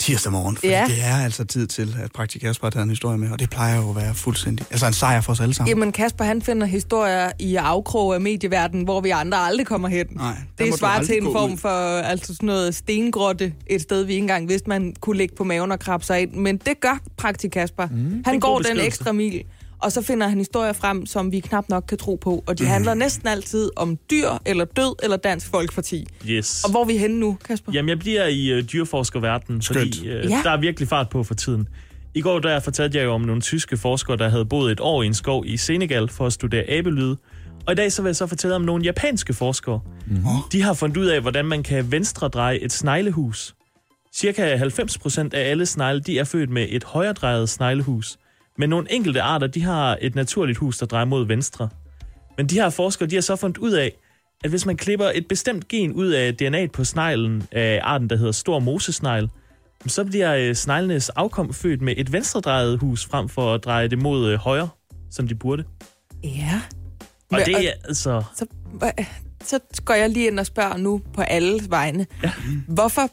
tirsdag morgen. Fordi Ja. det er altså tid til, at Praktikasper har taget en historie med, og det plejer jo at være fuldstændig... Altså en sejr for os alle sammen. Jamen, Kasper, han finder historier i afkrog af medieverdenen, hvor vi andre aldrig kommer hen. Nej, det svarer til en form ud. for altså sådan noget stengrotte, et sted, vi ikke engang vidste, man kunne ligge på maven og krabbe sig ind. Men det gør Praktik Kasper. Mm, han går den ekstra mil, og så finder han historier frem, som vi knap nok kan tro på. Og de mm. handler næsten altid om dyr, eller død, eller Dansk Folkeparti. Yes. Og hvor er vi henne nu, Kasper? Jamen, jeg bliver i øh, dyreforskerverdenen, Skønt. fordi øh, Ja. der er virkelig fart på for tiden. I går der fortalte jeg jo om nogle tyske forskere, der havde boet et år i en skov i Senegal for at studere abelyde. Og i dag så vil jeg så fortælle om nogle japanske forskere. Mm. De har fundet ud af, hvordan man kan venstre dreje et sneglehus. Cirka 90% af alle snegle, de er født med et højredrejet sneglehus. Men nogle enkelte arter, de har et naturligt hus, der drejer mod venstre. Men de her forskere, de har så fundet ud af, at hvis man klipper et bestemt gen ud af DNA'et på sneglen af arten, der hedder stor mosesnegl, så bliver øh, sneglenes afkom født med et venstredrejet hus, frem for at dreje det mod øh, højre, som de burde. Ja. Og det er altså... Så, så går jeg lige ind og spørger nu på alles vegne. Ja. Hvorfor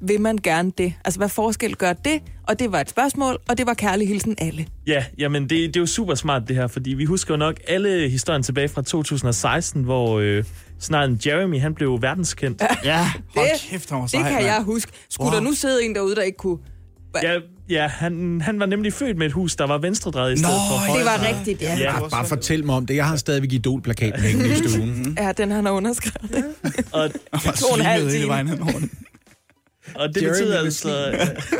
vil man gerne det? Altså, hvad forskel gør det? Og det var et spørgsmål, og det var kærlig hilsen alle. Ja, jamen det, det er jo super smart det her, fordi vi husker jo nok alle historien tilbage fra 2016, hvor øh, sneglen Jeremy, han blev verdenskendt. Ja, hold Det- kæft, han var Det sej, kan mand. jeg huske. Skulle Wow. der nu sidde en derude, der ikke kunne... Ja, ja han, han var nemlig født med et hus, der var venstredrejet i stedet Nå, for ja. højre. Det var rigtigt, ja. Ja. Bare, bare fortæl mig om det. Jeg har stadigvæk Idol-plakaten hængende i stuen. Ja, den han har underskrevet. Og, Han var to og en halv time. Og det Jeremy betyder med altså...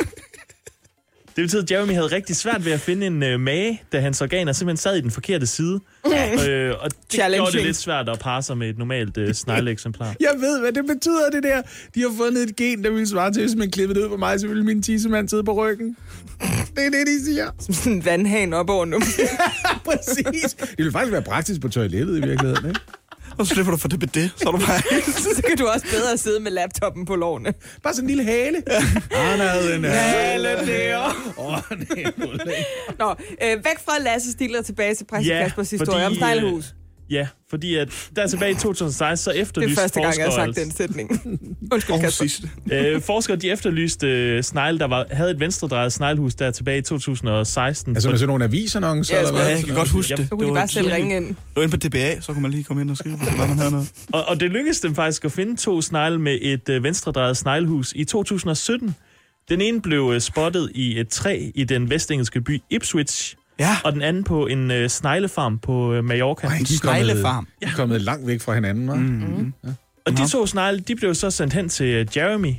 Det betyder, at Jeremy havde rigtig svært ved at finde en øh, mage, da hans organer simpelthen sad i den forkerte side. øh, og det gjorde det lidt svært at parre sig med et normalt øh, snegleeksemplar. Jeg ved, hvad det betyder, det der. De har fundet et gen, der vil svare til, hvis man klippede det ud på mig, så ville min tissemand sidde på ryggen. Det er det, de siger. Som sådan en vandhane op over nu. Præcis. Det ville faktisk være praktisk på toilettet i virkeligheden, ikke? Og så slipper du for det det, så er du bare... Så kan du også bedre sidde med laptoppen på lårene. Bare sådan en lille hale. Han havde en Hale der. Åh, er. Nå, øh, væk fra Lasse Stiller tilbage til præcis Ja, Kaspers historie fordi, om sneglehus. Ja, fordi at der tilbage i 2016, så Det er efterlyste første gang, jeg har forskere, sagt den sætning. Undskyld, Kasper. øh, forskere de efterlyste øh, snegle, der var, havde et venstredrejet sneglehus der tilbage i 2016. Altså med sådan nogle avisannoncer? Ja, eller hvad? Ja, jeg kan godt huske det. Så kunne de bare selv ringe ind. Det var inde på DBA, så kunne man lige komme ind og skrive, hvis man havde noget. Og, og det lykkedes dem faktisk at finde to snegle med et øh, venstredrejet sneglehus i 2017. Den ene blev øh, spottet i et træ i den vestengelske by Ipswich, Ja, og den anden på en øh, sneglefarm på øh, Mallorca. Ej, de er kommet, Sneglefarm. de er kommet langt væk fra hinanden, hva'? Mm. Og de to snegle, de blev så sendt hen til øh, Jeremy,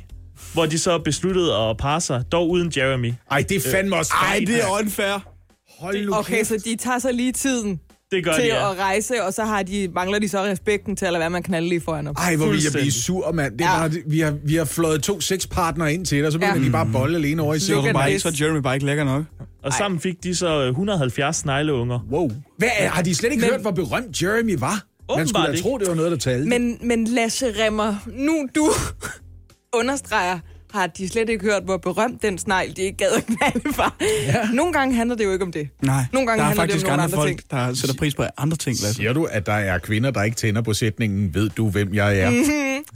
hvor de så besluttede at parre sig, dog uden Jeremy. Ej, det er fandme også Ej, fejl, det er unfair. Hold nu Okay, kæft. så de tager sig lige tiden Det gør til de, ja. at rejse, og så har de, mangler de så respekten til at lade være med at knalde lige foran op. Ej, hvor vil jeg blive sur, mand. Det er Ja. bare, vi, har, vi har fløjet to sexpartnere ind til dig, og så begynder Ja. de bare bolle alene over i Look siden. at Bare ikke, så er Jeremy bare ikke lækker nok. Og sammen fik de så øh, 170 snegleunger. Wow. Hvad, er- har de slet ikke Men- hørt, hvor berømt Jeremy var? Man Åbenbart skulle da tro, det var noget, der talte. Men, men Lasse Remmer, nu du understreger, har de slet ikke hørt, hvor berømt den snegl, de ikke gad at knalde for. Ja. Nogle gange handler det jo ikke om det. Nej, Nogle gange der er handler det faktisk om nogle andre andre folk, ting. der sætter pris på andre ting, Lasse. Siger du, at der er kvinder, der ikke tænder på sætningen, ved du, hvem jeg er? Mm.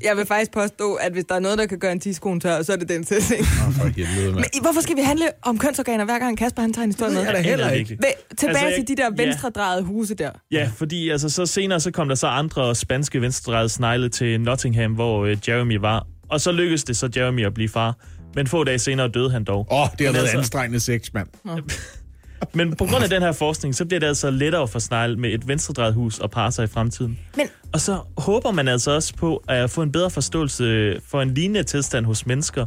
Jeg vil faktisk påstå, at hvis der er noget, der kan gøre en tidskone tør, så er det den sætning. Oh, for helvede, mand. Men hvorfor skal vi handle om kønsorganer, hver gang Kasper han tager en historie med? Det er da heller ikke. Væ- tilbage Altså, altså, jeg- til de der ja. venstredrejede huse der. Ja, fordi altså, så senere så kom der så andre spanske venstredrejede snegle til Nottingham, hvor øh, Jeremy var. Og så lykkedes det så Jeremy at blive far. Men få dage senere døde han dog. Åh, oh, det har Men været altså- anstrengende sex, mand. Men på grund af den her forskning, så bliver det altså lettere for snegle med et venstredrejet hus at parre sig i fremtiden. Men- Og så håber man altså også på at få en bedre forståelse for en lignende tilstand hos mennesker.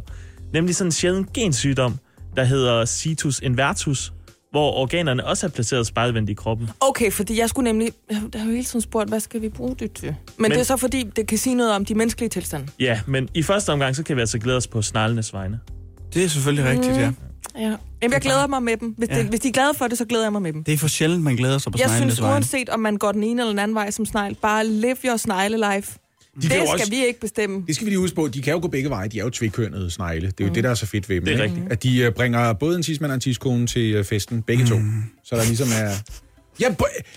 Nemlig sådan en sjælden gensygdom, der hedder situs invertus, hvor organerne også er placeret spejlvendt i kroppen. Okay, fordi jeg skulle nemlig... Jeg har jo hele tiden spurgt, hvad skal vi bruge det til? Men, Men det er så fordi, det kan sige noget om de menneskelige tilstande. Ja, men i første omgang, så kan vi altså glæde os på sneglenes vegne. Det er selvfølgelig rigtigt, ja. Ja. Jamen, jeg glæder mig med dem. Hvis, Ja. det, hvis de er glade for det, så glæder jeg mig med dem. Det er for sjældent, man glæder sig på Jeg sneglenes synes, vegne. uanset om man går den ene eller den anden vej som snegl, bare live your snegle life. De Det skal også- vi ikke bestemme. Det skal vi lige huske på. De kan jo gå begge veje. De er jo tvikønnede snegle. Det er jo det, der er så fedt ved dem. Det er ikke? rigtigt. At de øh, bringer både en tidsmand og en tidskone til øh, festen. Begge to. Så der ligesom er... Jeg,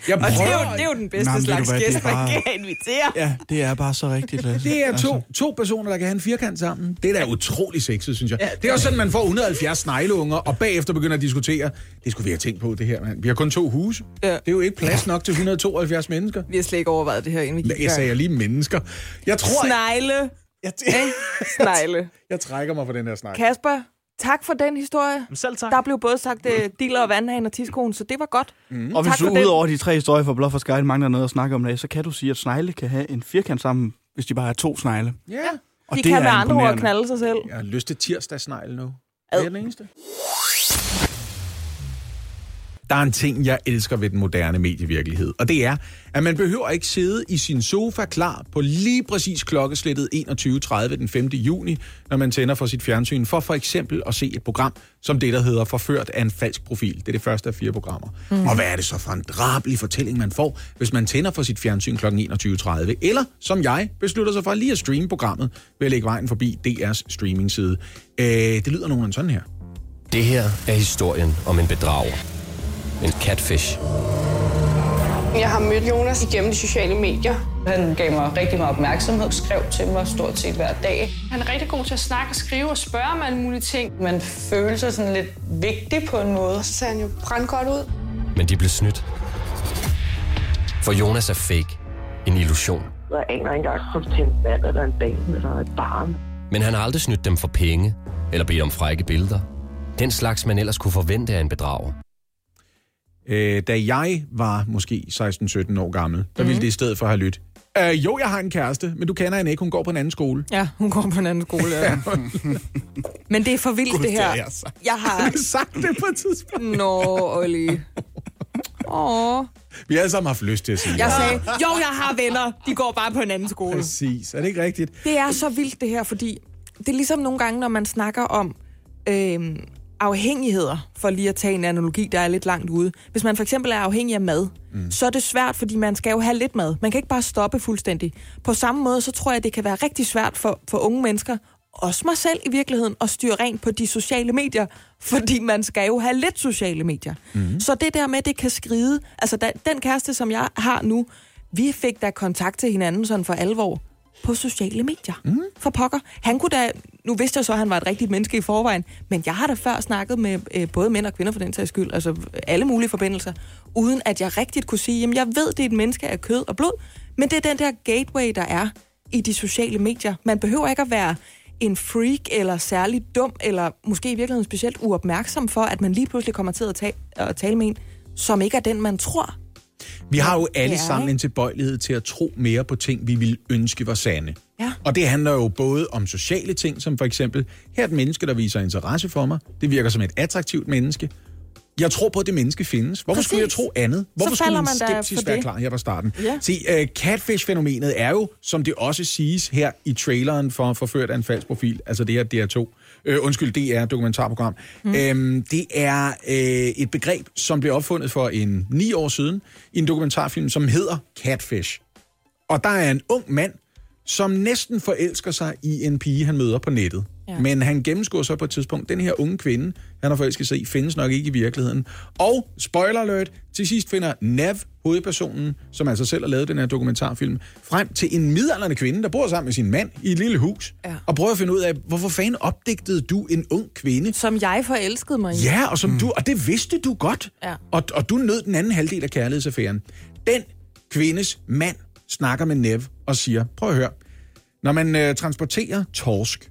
jeg Og det er, prøver... jo, det er jo den bedste Nej, men ved slags hvad, gæst, man bare- kan invitere. Ja, det er bare så rigtigt, Lasse. Det er to, to personer, der kan have en firkant sammen. Det er da utrolig sexet, synes jeg. Ja, det er også sådan, man får 170 snegleunger, og bagefter begynder at diskutere, det skulle vi have tænkt på, det her. Man. Vi har kun to huse. Ja. Det er jo ikke plads nok til 172 mennesker. Vi har slet ikke overvejet det her, inden vi gik Jeg sagde lige mennesker. Jeg tror, Snegle. jeg, Snegle. jeg trækker mig for den her snak. Kasper, tak for den historie. Selv tak. Der blev både sagt uh, dealer og vandhagen og tidskonen, så det var godt. Mm. Og hvis Tak du udover de tre historier fra Bluff og Sky mangler noget at snakke om det, så kan du sige, at snegle kan have en firkant sammen, hvis de bare er to snegle. Ja. Og De det kan er med andre ord knalde sig selv. Jeg har lyst til tirsdagsnegl nu. Ad. Er jeg den eneste? Der er en ting, jeg elsker ved den moderne medievirkelighed, og det er, at man behøver ikke sidde i sin sofa klar på lige præcis klokkeslættet 21.30 den 5. juni, når man tænder for sit fjernsyn, for for eksempel at se et program, som det, der hedder Forført af en falsk profil. Det er det første af fire programmer. Mm. Og hvad er det så for en drabelig fortælling, man får, hvis man tænder for sit fjernsyn kl. 21.30, eller som jeg beslutter sig for lige at streame programmet ved at lægge vejen forbi DR's streamingside. Øh, det lyder nogenlunde sådan her. Det her er historien om en bedrager. En catfish. Jeg har mødt Jonas igennem de sociale medier. Han gav mig rigtig meget opmærksomhed, skrev til mig stort set hver dag. Han er rigtig god til at snakke og skrive og spørge om alle mulige ting. Man føler sig sådan lidt vigtig på en måde. Og så ser han jo brandgodt ud. Men de blev snydt. For Jonas er fake. En illusion. Jeg aner ikke engang, om det er en mand eller en dame eller et barn. Men han har aldrig snydt dem for penge eller bedt om frække billeder. Den slags, man ellers kunne forvente af en bedrager. Øh, da jeg var måske 16-17 år gammel, der ville det i stedet for have lyttet. Øh, jo, jeg har en kæreste, men du kender hende ikke. Hun går på en anden skole. Ja, hun går på en anden skole. Ja. Men det er for vildt, det her. det er så. Jeg har... Jeg sagt det på et tidspunkt. Nå, Olli. Åh. Vi har alle sammen haft lyst til at sige Jeg sagde, jo, jeg har venner. De går bare på en anden skole. Præcis. Er det ikke rigtigt? Det er så vildt, det her, fordi det er ligesom nogle gange, når man snakker om, øhm, afhængigheder, for lige at tage en analogi, der er lidt langt ude. Hvis man for eksempel er afhængig af mad, mm. så er det svært, fordi man skal jo have lidt mad. Man kan ikke bare stoppe fuldstændig. På samme måde, så tror jeg, det kan være rigtig svært for, for unge mennesker, også mig selv i virkeligheden, at styre rent på de sociale medier, fordi man skal jo have lidt sociale medier. Mm. Så det der med, det kan skride. Altså, da, den kæreste, som jeg har nu, vi fik da kontakt til hinanden sådan for alvor på sociale medier. Mm. For pokker. Han kunne da, nu vidste jeg så, at han var et rigtigt menneske i forvejen, men jeg har da før snakket med øh, både mænd og kvinder for den sags skyld, altså alle mulige forbindelser, uden at jeg rigtigt kunne sige, jamen jeg ved, det er et menneske af kød og blod, men det er den der gateway, der er i de sociale medier. Man behøver ikke at være en freak eller særlig dum, eller måske i virkeligheden specielt uopmærksom for, at man lige pludselig kommer til at, tale, at tale med en, som ikke er den, man tror. Vi har jo alle Ja, sammen en tilbøjelighed til at tro mere på ting, vi ville ønske var sande. Ja. Og det handler jo både om sociale ting, som for eksempel, her er et menneske, der viser interesse for mig. Det virker som et attraktivt menneske. Jeg tror på, at det menneske findes. Hvorfor Præcis. skulle jeg tro andet? Hvorfor skulle falder min man for være klar her fra starten? Ja. Se, uh, catfish-fænomenet er jo, som det også siges her i traileren for Forført af en falsk profil, altså det her DR2, øh, undskyld, DR dokumentarprogram. Mm. Øhm, det er øh, et begreb, som blev opfundet for en ni år siden i en dokumentarfilm, som hedder Catfish. Og der er en ung mand, som næsten forelsker sig i en pige, han møder på nettet. Ja. Men han gennemskuer så på et tidspunkt, den her unge kvinde, han har forelsket sig i, findes nok ikke i virkeligheden. Og, spoiler alert, til sidst finder Nev, hovedpersonen, som altså selv har lavet den her dokumentarfilm, frem til en midaldrende kvinde, der bor sammen med sin mand i et lille hus, ja. og prøver at finde ud af, hvorfor fanden opdigtede du en ung kvinde? Som jeg forelskede mig i. Ja, og, som mm. du, og det vidste du godt. Ja. Og, og du nød den anden halvdel af kærlighedsaffæren. Den kvindes mand snakker med Nev og siger, prøv at høre, når man øh, transporterer torsk,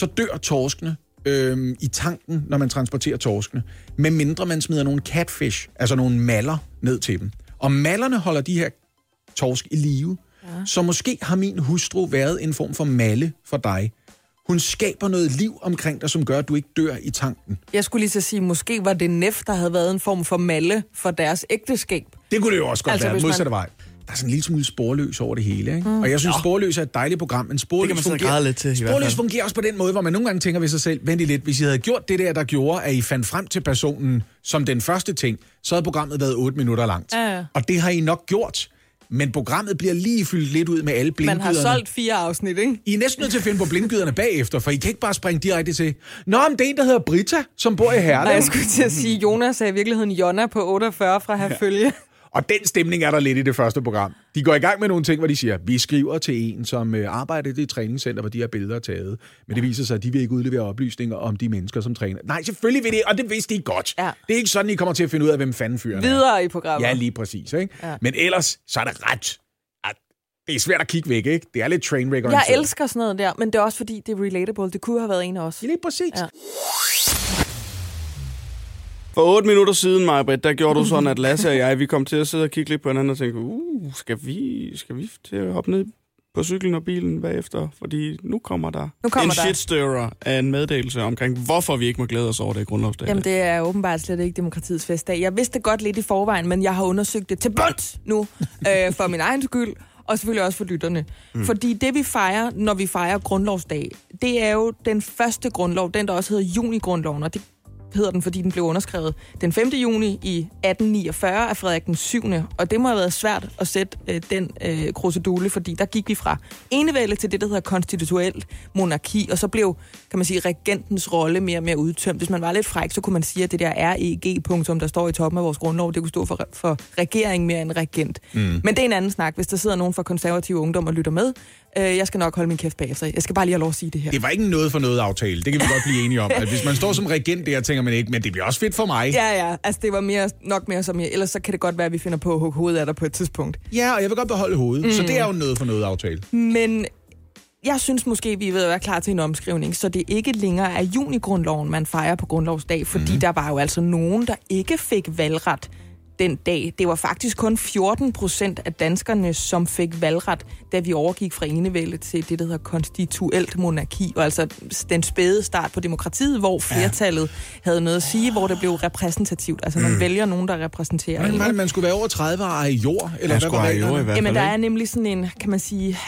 så dør torskene øh, i tanken, når man transporterer torskene, med mindre man smider nogle catfish, altså nogle maller, ned til dem. Og mallerne holder de her torsk i live. Ja. Så måske har min hustru været en form for malle for dig. Hun skaber noget liv omkring dig, som gør, at du ikke dør i tanken. Jeg skulle lige så sige, måske var det Nef, der havde været en form for malle for deres ægteskab. Det kunne det jo også godt Altså, være, hvis man- modsatte vej. Der er sådan en lille smule sporløs over det hele, ikke? Mm. Og jeg synes, sporløs er et dejligt program, men sporløs, Det kan man fungerer, lidt til, sporløs fungerer også på den måde, hvor man nogle gange tænker ved sig selv, vent lidt, hvis I havde gjort det der, der gjorde, at I fandt frem til personen som den første ting, så havde programmet været 8 minutter langt. Ja, ja. Og det har I nok gjort. Men programmet bliver lige fyldt lidt ud med alle Man blindgyderne. har solgt fire afsnit, ikke? I er næsten nødt til at finde på blindgyderne bagefter, for I kan ikke bare springe direkte til, Nå, men det er en, der hedder Brita, som bor i Herlev. Nej, jeg skulle til at sige, Jonas er i virkeligheden Jonna på 48 fra Herfølge. Og den stemning er der lidt i det første program. De går i gang med nogle ting, hvor de siger, vi skriver til en, som øh, arbejder i det træningscenter, hvor de her billeder er taget. Men det viser sig, at de vil ikke udlevere oplysninger om de mennesker, som træner. Nej, selvfølgelig vil det, og det vidste de godt. Ja. Det er ikke sådan, I kommer til at finde ud af, hvem fanden fyren er. Videre i programmet. Ja, lige præcis. Ikke? Ja. Men ellers, så er det ret... at Det er svært at kigge væk, ikke? Det er lidt trainwreck Jeg elsker sådan noget der, men det er også fordi, det er relatable. Det kunne have været en af os. Ja, lige præcis. Ja. For otte minutter siden, Majbrit, der gjorde du sådan, at Lasse og jeg, vi kom til at sidde og kigge lidt på hinanden og tænke, uh, skal vi, skal vi til at hoppe ned på cyklen og bilen bagefter? Fordi nu kommer der Nu kommer en der. af en meddelelse omkring, hvorfor vi ikke må glæde os over det i grundlovsdag. Jamen, det er åbenbart slet ikke demokratiets festdag. Jeg vidste det godt lidt i forvejen, men jeg har undersøgt det til bunds nu, øh, for min egen skyld, og selvfølgelig også for lytterne. Mm. Fordi det, vi fejrer, når vi fejrer grundlovsdag, det er jo den første grundlov, den der også hedder junigrundloven, og det hedder den, fordi den blev underskrevet den 5. juni i 1849 af Frederik den 7. Og det må have været svært at sætte øh, den øh, krusedule, fordi der gik vi fra enevælde til det, der hedder konstituelt monarki, og så blev, kan man sige, regentens rolle mere og mere udtømt. Hvis man var lidt fræk, så kunne man sige, at det der REG-punktum, der står i toppen af vores grundlov, det kunne stå for, for regering mere end regent. Mm. Men det er en anden snak, hvis der sidder nogen fra konservative ungdom og lytter med. Øh, jeg skal nok holde min kæft bagefter. Jeg skal bare lige have lov at sige det her. Det var ikke noget for noget aftale. Det kan vi godt blive enige om. At hvis man står som regent der, tænker man ikke, men det bliver også fedt for mig. Ja, ja. Altså, det var mere, nok mere som jeg. Ellers så kan det godt være, at vi finder på at hugge hovedet af dig på et tidspunkt. Ja, og jeg vil godt beholde hovedet. Mm. Så det er jo noget for noget aftale. Men jeg synes måske, vi er ved at være klar til en omskrivning, så det ikke længere er junigrundloven, man fejrer på grundlovsdag, fordi mm. der var jo altså nogen, der ikke fik valgret den dag. Det var faktisk kun 14 procent af danskerne, som fik valgret, da vi overgik fra enevælde til det, der hedder konstituelt monarki, og altså den spæde start på demokratiet, hvor flertallet ja. havde noget at sige, hvor det blev repræsentativt. Altså man mm. vælger nogen, der repræsenterer Men, man, man skulle være over 30 og eje jord, eller Jeg hvad skulle var have jord i reglerne? hvert fald. Jamen, der er nemlig sådan en, kan man sige,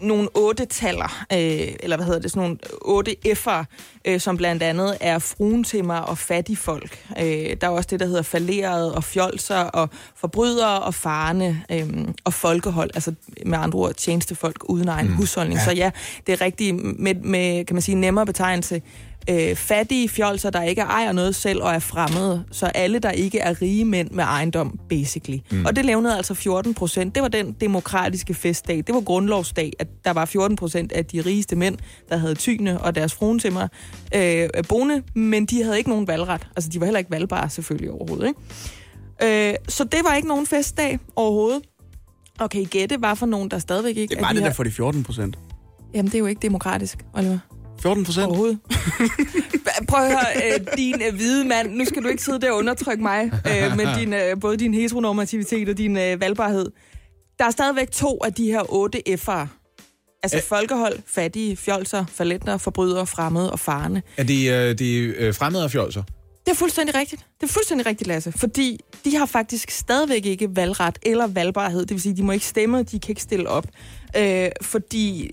nogle otte-taller, øh, eller hvad hedder det, sådan nogle otte F'er, øh, som blandt andet er fruentimmer og fattigfolk. Øh, der er også det, der hedder faleret og fjolser og forbrydere og farne øh, og folkehold, altså med andre ord tjenestefolk uden egen mm. husholdning. Ja. Så ja, det er rigtig med, med kan man sige, nemmere betegnelse øh, fattige fjolser, der ikke ejer noget selv og er fremmede. Så alle, der ikke er rige mænd med ejendom, basically. Mm. Og det levnede altså 14 procent. Det var den demokratiske festdag. Det var grundlovsdag, at der var 14 procent af de rigeste mænd, der havde tyne og deres fruentimmer øh, boende, men de havde ikke nogen valgret. Altså, de var heller ikke valgbare selvfølgelig overhovedet. Ikke? Øh, så det var ikke nogen festdag overhovedet. Og kan I gætte, hvad for nogen, der stadigvæk ikke Det de det her... der for de 14 procent. Jamen, det er jo ikke demokratisk, Oliver. 14 procent? Overhovedet. Prøv at høre, øh, din øh, hvide mand, nu skal du ikke sidde der og undertrykke mig, øh, med din, øh, både din heteronormativitet og din øh, valgbarhed. Der er stadigvæk to af de her otte F'ere. Altså Æ- folkehold, fattige, fjolser, falenter, forbrydere, fremmede og farne. Er det, øh, er øh, fremmede og fjolser? Det er fuldstændig rigtigt. Det er fuldstændig rigtigt, Lasse. Fordi de har faktisk stadigvæk ikke valgret eller valgbarhed. Det vil sige, de må ikke stemme, de kan ikke stille op. Øh, fordi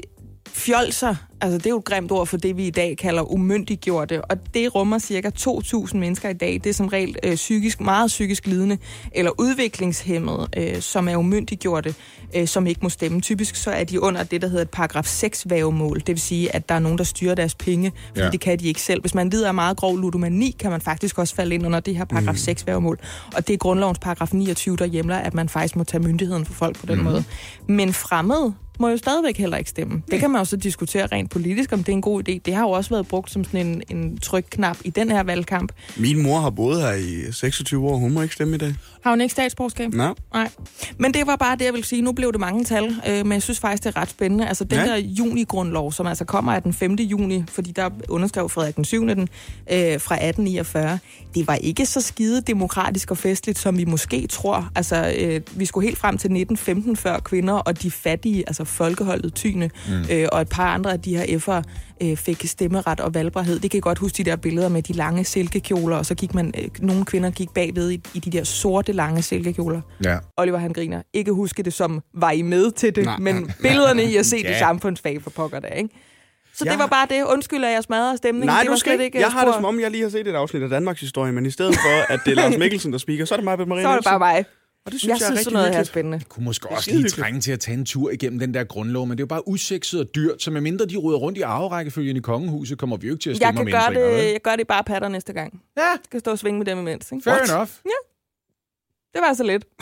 fjolser, altså det er jo et grimt ord for det, vi i dag kalder umyndiggjorte, og det rummer cirka 2.000 mennesker i dag. Det er som regel øh, psykisk, meget psykisk lidende eller udviklingshemmede, øh, som er umyndiggjorte, øh, som ikke må stemme. Typisk så er de under det, der hedder et paragraf 6 vævemål. Det vil sige, at der er nogen, der styrer deres penge, fordi Ja. det kan de ikke selv. Hvis man lider af meget grov ludomani, kan man faktisk også falde ind under det her paragraf 6 vævemål. Og det er grundlovens paragraf 29, der hjemler, at man faktisk må tage myndigheden for folk på den mm. måde. Men fremmede må jo stadigvæk heller ikke stemme. Det kan man jo så diskutere rent politisk, om det er en god idé. Det har jo også været brugt som sådan en, en trykknap i den her valgkamp. Min mor har boet her i 26 år. Hun må ikke stemme i dag. Har hun ikke statsborgerskab? Nej. Nej. Men det var bare det, jeg vil sige. Nu blev det mange tal, øh, men jeg synes faktisk, det er ret spændende. Altså den ja. der juni-grundlov, som altså kommer af den 5. juni, fordi der underskrev Frederik den 7. Den, øh, fra 1849, det var ikke så skide demokratisk og festligt, som vi måske tror. Altså, øh, vi skulle helt frem til 1915, før kvinder og de fattige, altså folkeholdet Tyne, mm. øh, og et par andre af de her F'ere, øh, fik stemmeret og valgbarhed. Det kan I godt huske de der billeder med de lange silkekjoler, og så gik man, øh, nogle kvinder gik bagved i, i de der sorte lange silkekjoler. Ja. Oliver han griner. Ikke huske det som, var I med til det, Nej. Nej. men billederne i at se Ja. det samfundsfag for pokker der, ikke? Så Ja. det var bare det. Undskyld, at jeg smadrer stemningen. Nej, det du var skal slet ikke. Jeg har det som om, jeg lige har set et afsnit af Danmarks historie, men i stedet for, at det er Lars Mikkelsen, der speaker, så er det mig, Marie Så var det bare mig. Og det Jeg synes jeg, synes, er sådan rigtig noget her er hyggeligt. spændende. kunne måske også lige hyggeligt. trænge til at tage en tur igennem den der grundlov, men det er jo bare usekset og dyrt, så medmindre de ruder rundt i arverækkefølgen i kongehuset, kommer vi jo ikke til at Jeg stemme kan om gøre det, vel? jeg gør det bare patter næste gang. Ja, Jeg skal stå og svinge med dem imens. Ikke? fair What? enough. Det var så lidt.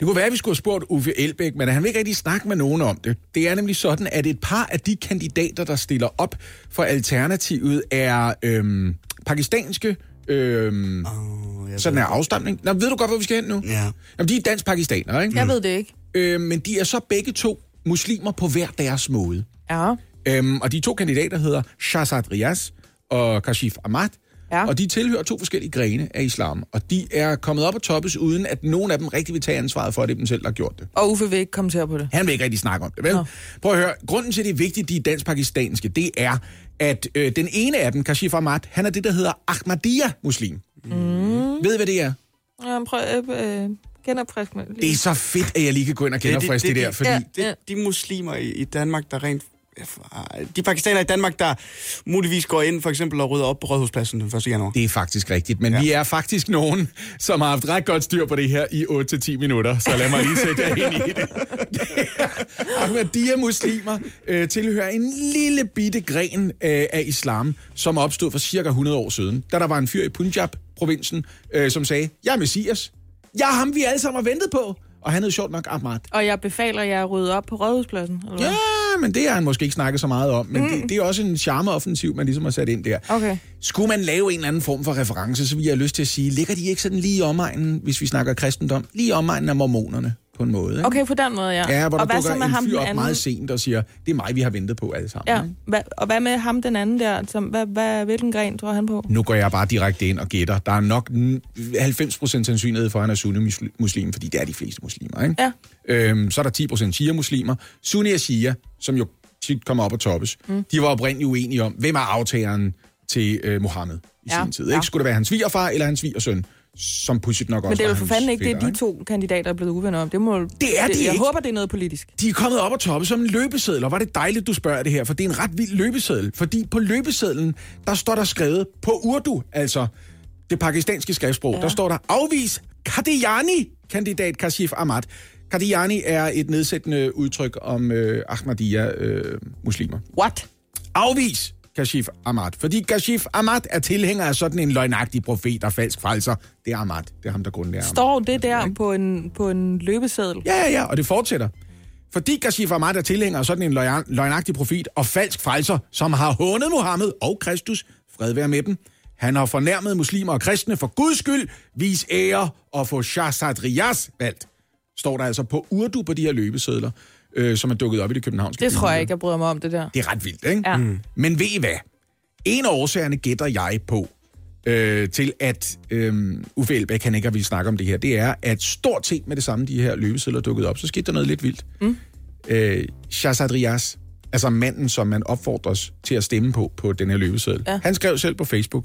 Det kunne være, at vi skulle have spurgt Uffe Elbæk, men han vil ikke rigtig snakke med nogen om det. Det er nemlig sådan, at et par af de kandidater, der stiller op for Alternativet, er øhm, pakistanske... Øhm, jeg sådan er afstamning. Nå, ved du godt, hvor vi skal hen nu? Ja. Jamen, de er dansk-pakistanere, ikke? Jeg ved det ikke. Øh, men de er så begge to muslimer på hver deres måde. Ja. Øhm, og de to kandidater hedder Shahzad Riaz og Kashif Ahmad. Ja. Og de tilhører to forskellige grene af islam. Og de er kommet op og toppes, uden at nogen af dem rigtig vil tage ansvaret for, at det er dem selv, der har gjort det. Og Uffe vil ikke kommentere på det. Han vil ikke rigtig snakke om det, vel? Nå. Prøv at høre. Grunden til, at det er vigtigt, de dansk-pakistanske, det er, at øh, den ene af dem, Kashif Ahmad, han er det, der hedder Ahmadiyya-muslim. Mm. Ved I, hvad det er? Ja, prøv øh, øh, genopfrisk med Det er så fedt, at jeg lige kan gå ind og genopfriske det, det, det der, fordi... Ja. Det, de muslimer i, i Danmark, der rent... De pakistanere i Danmark, der muligvis går ind for eksempel og rydder op på Rådhuspladsen den 1. januar. Det er faktisk rigtigt, men ja. vi er faktisk nogen, som har haft ret godt styr på det her i 8-10 minutter, så lad mig lige sætte jer ind i det. Ahmadiyya-muslimer øh, tilhører en lille bitte gren øh, af islam, som opstod for cirka 100 år siden, da der var en fyr i Punjab-provinsen, øh, som sagde, jeg er Messias. Jeg er ham, vi alle sammen har ventet på. Og han hed sjovt nok Ahmad. Og jeg befaler jer at rydde op på Rådhuspladsen. Eller hvad? Ja, men det har han måske ikke snakket så meget om. Men mm. det, det er også en charmeoffensiv, man ligesom har sat ind der. Okay. Skulle man lave en eller anden form for reference, så vil jeg have lyst til at sige, ligger de ikke sådan lige i omegnen, hvis vi snakker kristendom, lige i omegnen af mormonerne på en måde? Ikke? Okay, på den måde, ja. Ja, hvor der og hvad så dukker med en ham fyr op anden? meget sent og siger, det er mig, vi har ventet på alle sammen. Ja, ikke? hva, og hvad med ham den anden der? Som, hvad, hvad, hvilken gren tror han på? Nu går jeg bare direkte ind og gætter. Der er nok n- 90% sandsynlighed for, at han er sunni-muslim, fordi det er de fleste muslimer. Ikke? Ja. Øhm, så er der 10% shia-muslimer. Sunni og shia, som jo tit kommer op og toppes, mm. de var oprindeligt uenige om, hvem er aftageren til øh, Mohammed i Ja, sin tid. Ikke? Skulle det være hans svigerfar eller hans svigersøn? Som pudsigt nok også Men det er jo for fanden ikke det, fætter, de to kandidater er blevet uvenner om. Det, må, Det er de Jeg ikke. håber, det er noget politisk. De er kommet op og toppe som en løbeseddel, og var det dejligt, du spørger det her, for det er en ret vild løbeseddel. Fordi på løbesedlen, der står der skrevet på Urdu, altså det pakistanske skriftsprog, ja. der står der afvis Qadiani, kandidat Kashif Ahmad. Qadiani er et nedsættende udtryk om øh, Ahmadiyya-muslimer. What? Afvis Kashif Ahmad. Fordi Kashif Ahmad er tilhænger af sådan en løgnagtig profet og falsk falser. Det er Ahmad. Det er ham, der grundlægger. Står det der på en, på en løbeseddel? Ja, ja, ja, og det fortsætter. Fordi Kashif Ahmad er tilhænger af sådan en løgn- løgnagtig profet og falsk frelser, som har hånet Mohammed og Kristus, fred være med dem. Han har fornærmet muslimer og kristne for Guds skyld, vis ære og få Shahzad Riyaz valgt. Står der altså på urdu på de her løbesedler, øh, som er dukket op i det københavnske Det tror jeg ikke, jeg bryder mig om, det der. Det er ret vildt, ikke? Ja. Mm. Men ved I hvad? En af årsagerne gætter jeg på, øh, til at øh, Uffe Elbæk, han ikke har ville snakke om det her, det er, at stort set med det samme, de her løbesedler er dukket op, så skete der noget lidt vildt. Mm. Øh, Shahzad Riyaz, altså manden, som man opfordres til at stemme på, på den her løbeseddel, Ja. han skrev selv på Facebook,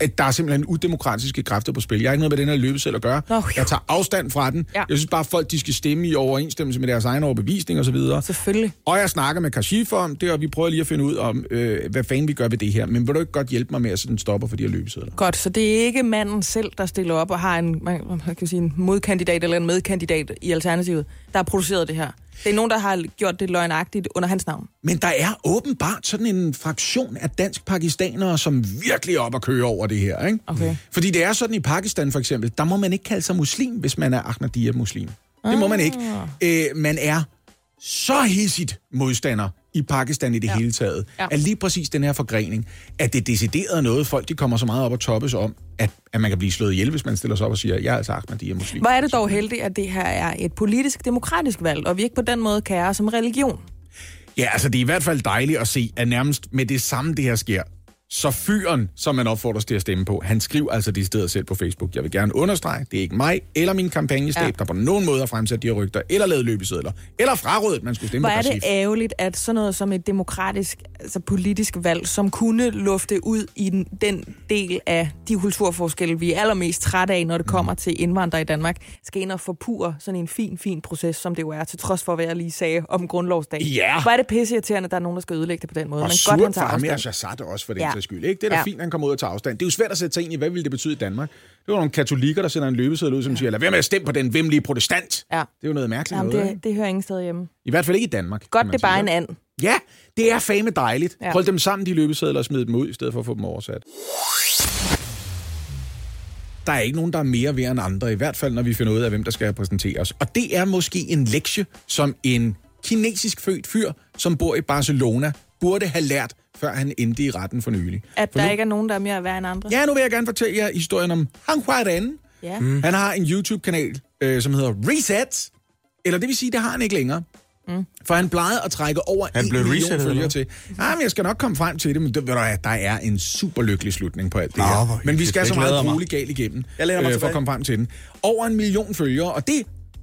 at der er simpelthen udemokratiske kræfter på spil. Jeg har ikke noget med den her løbeseddel at gøre. Nå, jeg tager afstand fra den. Ja. Jeg synes bare, at folk de skal stemme i overensstemmelse med deres egen overbevisning osv. Selvfølgelig. Og jeg snakker med Kashif om det, og vi prøver lige at finde ud om, øh, hvad fanden vi gør ved det her. Men vil du ikke godt hjælpe mig med at sætte en stopper for de her løbesedler? Godt, så det er ikke manden selv, der stiller op og har en, man kan sige, en modkandidat eller en medkandidat i Alternativet, der har produceret det her. Det er nogen, der har gjort det løgnagtigt under hans navn. Men der er åbenbart sådan en fraktion af dansk-pakistanere, som virkelig er op at køre over det her. Ikke? Okay. Fordi det er sådan i Pakistan for eksempel, der må man ikke kalde sig muslim, hvis man er Ahmadiyya-muslim. Det må man ikke. Øh, man er så hissigt modstander i Pakistan i det ja. hele taget, Ja. at lige præcis den her forgrening, at det decideret er noget, folk de kommer så meget op og toppes om, at, at man kan blive slået ihjel, hvis man stiller sig op og siger, jeg er altså Ahmadiyya-muslim. Hvor er det dog heldigt, at det her er et politisk, demokratisk valg, og vi ikke på den måde kærer som religion. Ja, altså det er i hvert fald dejligt at se, at nærmest med det samme det her sker, så fyren, som man opfordres til at stemme på, han skriver altså det stedet selv på Facebook. Jeg vil gerne understrege, det er ikke mig eller min kampagnestab, Ja. der på nogen måde har fremsat de her rygter, eller lavet løbesedler, eller frarådet, man skulle stemme Hvor på er det ærgerligt, at sådan noget som et demokratisk, altså politisk valg, som kunne lufte ud i den, den del af de kulturforskelle, vi er allermest trætte af, når det kommer til indvandrere i Danmark, skal ind og forpure sådan en fin, fin proces, som det jo er, til trods for, hvad jeg lige sagde om grundlovsdag. Ja. Hvor er det pisseirriterende, at der er nogen, der skal ødelægge det på den måde. Og Men godt, han for tager ham og Shahzad også for den Ja. Ja. sags skyld. Ikke? Det er da Ja. ja. fint, at han kommer ud og tager afstand. Det er jo svært at sætte sig ind i, hvad ville det betyde i Danmark? Det var nogle katolikker, der sender en løbeseddel ud, som siger, lad være med at stemme på den vimlige protestant. Ja. Det er jo noget mærkeligt Jamen, noget, det, det hører ingen sted hjemme. ikke? I hvert fald ikke i Danmark. Godt, det er bare en and. Ja, det er fame dejligt. Ja. Ja. Hold dem sammen, de løbesedler, og smid dem ud, i stedet for at få dem oversat. Der er ikke nogen, der er mere værd end andre, i hvert fald når vi finder ud af, hvem der skal repræsentere os. Og det er måske en lektie, som en kinesisk født fyr, som bor i Barcelona, burde have lært, før han endte i retten for nylig. At For der nu- ikke er nogen, der er mere værd end andre. Ja, nu vil jeg gerne fortælle jer historien om Han Huaren. Ja. Mm. Han har en YouTube-kanal, øh, som hedder Reset. Eller det vil sige, det har han ikke længere. Mm. For han plejede at trække over Han en blev million følgere til. Ja, men jeg skal nok komme frem til det, men det, ved du, der er en super lykkelig slutning på alt det Nå, her. Men vi skal så meget mig. roligt galt igennem, Jeg mig for at komme frem til den. Over en million følgere, og det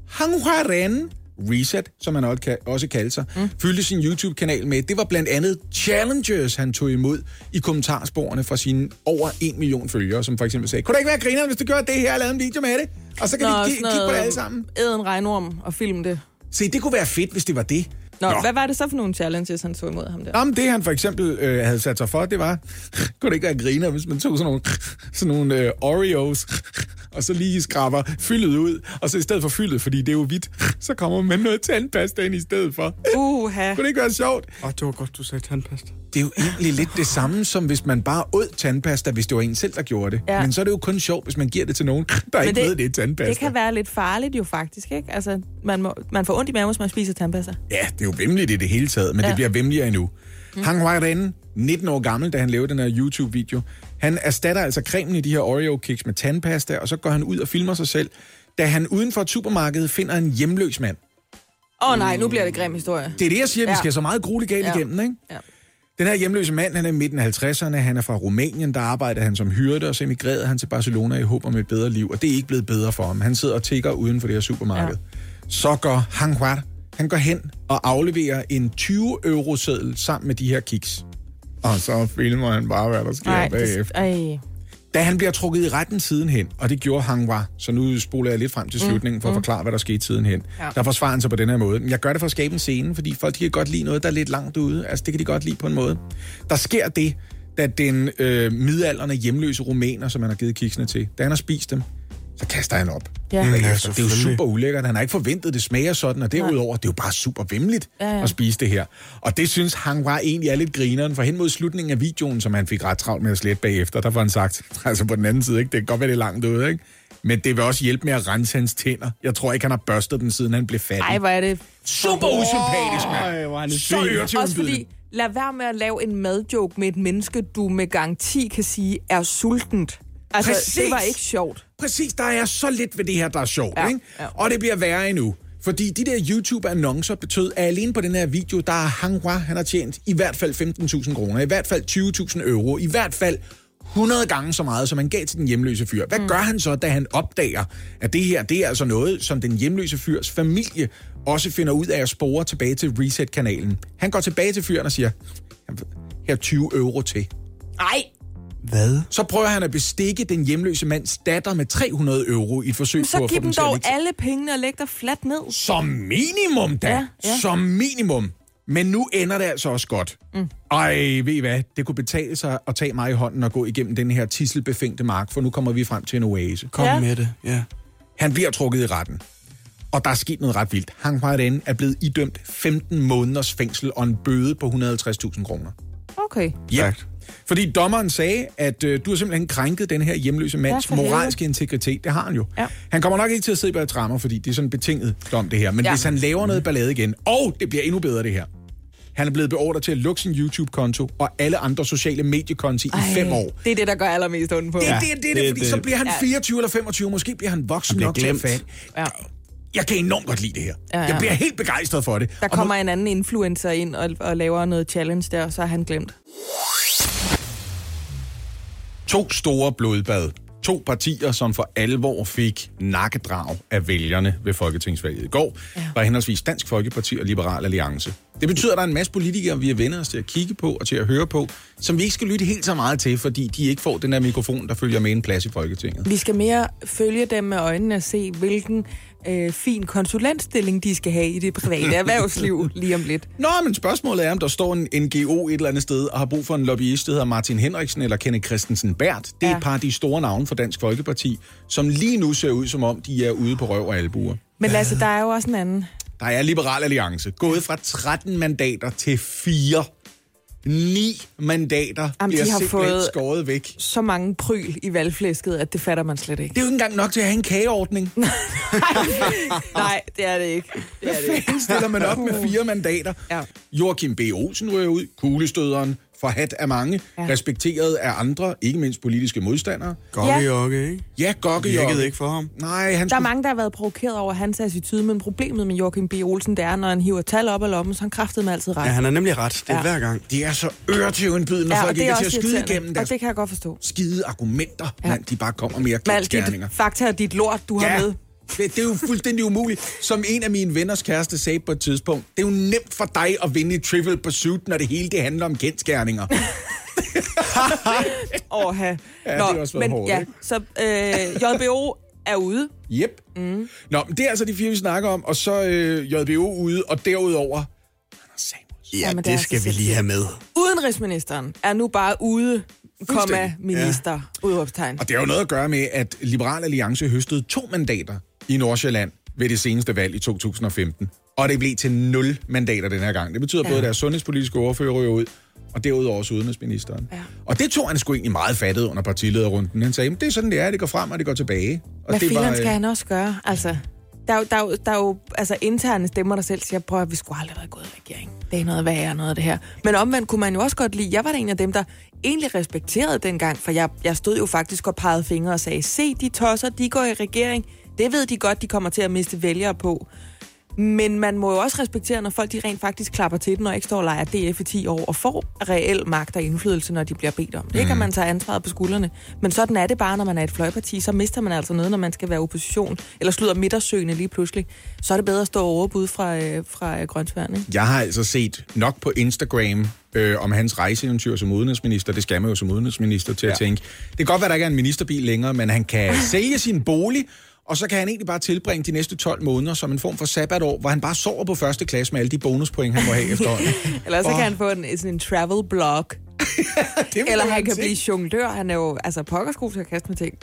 Han Huaren Reset, som han også kan- også kalder sig, mm. fyldte sin YouTube-kanal med. Det var blandt andet challenges, han tog imod i kommentarsporene fra sine over en million følgere, som for eksempel sagde, kunne det ikke være grineren, hvis du gør det her og lavede en video med det? Og så kan Nå, vi kigge på det alle sammen. Æd en regnorm og film det. Se, det kunne være fedt, hvis det var det. Nå, Nå, hvad var det så for nogle challenges, han tog imod ham der? Nå, men det han for eksempel øh, havde sat sig for, det var, kunne det ikke være griner, hvis man tog sådan nogle, sådan nogle øh, Oreos, og så lige skraber fyldet ud, og så i stedet for fyldet, fordi det er jo hvidt, så kommer man noget tandpasta ind i stedet for. Uha. Kunne det ikke være sjovt? Åh, det var godt, du sagde tandpasta. Det er jo egentlig lidt det samme, som hvis man bare åd tandpasta, hvis det var en selv, der gjorde det. Ja. Men så er det jo kun sjovt, hvis man giver det til nogen, der ikke ved, det er tandpasta. Det kan være lidt farligt jo faktisk, ikke? Altså, man, må, man får ondt i maven, hvis man spiser tandpasta. Ja, det er jo vemmeligt i det hele taget, men Ja. det bliver vemmeligere endnu. Mm. Han Huayren, 19 år gammel, da han lavede den her YouTube-video, han erstatter altså cremen i de her Oreo-kiks med tandpasta, og så går han ud og filmer sig selv, da han uden for et supermarked finder en hjemløs mand. Åh oh, nej, nu bliver det grim historie. Det er det, jeg siger, ja. Vi skal så meget grueligt galt Ja. igennem, ikke? Ja. Den her hjemløse mand, han er i midten af 50'erne, han er fra Rumænien, der arbejder han som hyrde, og så emigrerede han til Barcelona i håb om et bedre liv, og det er ikke blevet bedre for ham. Han sidder og tigger uden for det her supermarked. Ja. Så går Han Huat, han går hen og afleverer en 20 euro seddel sammen med de her kiks. Og så filmer han bare, hvad der sker Nej, bagefter. det, ej. Da han bliver trukket i retten sidenhen, og det gjorde han var, så nu spoler jeg lidt frem til slutningen for at forklare, hvad der skete sidenhen. Ja. Der forsvarer han sig på den her måde. Men Jeg gør det for at skabe en scene, fordi folk de kan godt lide noget, der er lidt langt ude. Altså, det kan de godt lide på en måde. Der sker det, da den øh, midalderne hjemløse rumæner, som han har givet kiksene til, da han har spist dem, så kaster han op. Ja. Mm, Ja, det er jo super ulækkert. Han har ikke forventet, det smager sådan, og derudover, det er jo bare super vemmeligt Ja, ja. at spise det her. Og det synes han var egentlig er lidt grineren, for hen mod slutningen af videoen, som han fik ret travlt med at slette bagefter, der får han sagt, altså på den anden side, ikke? det kan godt være, det er langt ude, ikke? men det vil også hjælpe med at rense hans tænder. Jeg tror ikke, han har børstet den, siden han blev fattig. Ej, hvor er det... Super usympatisk, mand. Ej, hvor er det Så fint. øretævnbydende. Også fordi, lad være med at lave en madjoke med et menneske, du med garanti kan sige er sultent. Altså, Præcis. det var ikke sjovt. Præcis, der er så lidt ved det her, der er sjovt, Ja, ikke? ja. Og det bliver værre endnu. Fordi de der YouTube-annoncer betød, at alene på den her video, der er Hangwa, han har tjent i hvert fald 15.000 kroner, i hvert fald 20.000 euro, i hvert fald 100 gange så meget, som han gav til den hjemløse fyr. Hvad mm. gør han så, da han opdager, at det her, det er altså noget, som den hjemløse fyrs familie også finder ud af at spore tilbage til Reset-kanalen? Han går tilbage til fyren og siger, her er 20 euro til. Nej, Hvad? Så prøver han at bestikke den hjemløse mands datter med 300 euro i et forsøg så på at få giv dem dem til at dog lægge alle pengene og læg dig fladt ned. Som minimum da. Ja, ja. Som minimum. Men nu ender det altså også godt. Mm. Ej, ved I hvad? Det kunne betale sig at tage mig i hånden og gå igennem den her tisselbefængte mark, for nu kommer vi frem til en oase. Kom Ja. ja. med det, ja. Han bliver trukket i retten. Og der er sket noget ret vildt. Han Hwaden er blevet idømt 15 måneders fængsel og en bøde på 150.000 kroner. Okay. Yep. Fordi dommeren sagde, at øh, du har simpelthen krænket den her hjemløse mands Ja, moralske integritet. Det har han jo. Ja. Han kommer nok ikke til at sidde bag trammer, fordi det er sådan betinget dom, det her. Men Ja. ja. hvis han laver noget ballade igen, og det bliver endnu bedre, det her. Han er blevet beordret til at lukke sin YouTube-konto og alle andre sociale mediekonti i fem år. Det er det, der gør allermest ondt på. Det, Ja, det, det, det, det, det- fordi det- så bliver han Ja. 24 eller 25, måske bliver han voksen Han bliver nok til at glemt. fatte. Ja. Jeg kan enormt godt lide det her. Ja, ja. Jeg bliver helt begejstret for det. Der Og kommer en anden influencer ind og, og laver noget challenge der, og så er han glemt. To store blodbad. To partier, som for alvor fik nakkedrag af vælgerne ved Folketingsvalget i går, ja. var henholdsvis Dansk Folkeparti og Liberal Alliance. Det betyder, at der er en masse politikere, vi har vendt os til at kigge på og til at høre på, som vi ikke skal lytte helt så meget til, fordi de ikke får den der mikrofon, der følger med en plads i Folketinget. Vi skal mere følge dem med øjnene og se, hvilken øh, fin konsulentstilling de skal have i det private erhvervsliv lige om lidt. Nå, men spørgsmålet er, om der står en NGO et eller andet sted og har brug for en lobbyist, der hedder Martin Henriksen eller Kenneth Christensen Bært. Det er Ja. et par af de store navne for Dansk Folkeparti, som lige nu ser ud, som om de er ude på røv og albuer. Men Lasse, der er jo også en anden. Der er Liberal Alliance gået fra 13 mandater til 4. 9 mandater Jamen, de bliver har simpelthen fået- skåret væk. Så mange pryl i valgflæsket, at det fatter man slet ikke. Det er jo ikke engang nok til at have en kageordning. Nej, det er det ikke. Det er det ikke. Stiller man op med fire mandater? Ja. Joachim B. Olsen rører ud, kuglestøderen, forhat af mange, Ja. ja. respekteret af andre, ikke mindst politiske modstandere. Gokke Ja. ja. Jokke, ikke? Ja, Gokke Virkede Jokke. ikke for ham. Nej, han Der er skulle... mange, der har været provokeret over hans attitude, men problemet med Joachim B. Olsen, det er, når han hiver tal op af lommen, så har han kraftet med altid ret. Ja, han er nemlig ret. Det er Ja. ja. hver gang. Det er så øretævnbydende, når Ja, ja, og folk det ikke er til at også skyde igennem Og deres det kan jeg godt forstå. skide argumenter, Ja. ja. mand. De bare kommer mere Med alt kendsgerninger. dit fakta og dit lort, du har med. Det, det er jo fuldstændig umuligt. Som en af mine venners kæreste sagde på et tidspunkt, det er jo nemt for dig at vinde i Trivial Pursuit, når det hele det handler om kendskærninger. Åh, ja, Ja, det har også været men, hårdt, ja, ikke? Så øh, JBO er ude. Yep. Mm. Nå, men det er altså de fire, vi snakker om, og så øh, JBO ude, og derudover... Anders Samuelsen. Ja, Jamen, det det skal altså vi lige have med. Udenrigsministeren er nu bare ude, komma, minister, ja. udråbstegn. Og det har jo noget at gøre med, at Liberal Alliance høstede to mandater i Nordsjælland ved det seneste valg i 2015. Og det blev til nul mandater den her gang. Det betyder ja. Både, at deres sundhedspolitiske ordfører ryger ud, og derudover også udenrigsministeren. Ja. Og det tog han sgu egentlig meget fattet under partilederrunden. Han sagde, "Men det er sådan, det er. Det går frem, og det går tilbage. Og Hvad det filen skal øh, han også gøre? Altså, der er jo, der er jo, der er jo altså, interne stemmer, der selv siger, prøv at vi skulle aldrig have været gået i regering. Det er noget værre, noget af det her. Men omvendt kunne man jo også godt lide, jeg var da en af dem, der egentlig respekterede dengang, for jeg, jeg stod jo faktisk og pegede fingre og sagde, se de tosser, de går i regering. Det ved de godt, de kommer til at miste vælgere på. Men man må jo også respektere, når folk de rent faktisk klapper til den, og ikke står og leger DF i 10 år, og får reel magt og indflydelse, når de bliver bedt om det. Ikke at man tager ansvaret på skuldrene. Men sådan er det bare, når man er et fløjparti. Så mister man altså noget, når man skal være opposition, eller slutter midtersøgende lige pludselig. Så er det bedre at stå overbud fra, øh, fra øh, grøntsværen, ikke? Jeg har altså set nok på Instagram øh, om hans rejseeventyr som udenrigsminister. Det skal man jo som udenrigsminister til ja. at tænke. Det kan godt være, der ikke er en ministerbil længere, men han kan sælge sin bolig, og så kan han egentlig bare tilbringe de næste 12 måneder som en form for sabbatår, hvor han bare sover på første klasse med alle de bonuspoint, han må have efterhånden. Eller så Åh. kan han få en, sådan en travel blog. Eller han en kan blive jonglør. Han er jo altså pokkersko til at kaste med ting.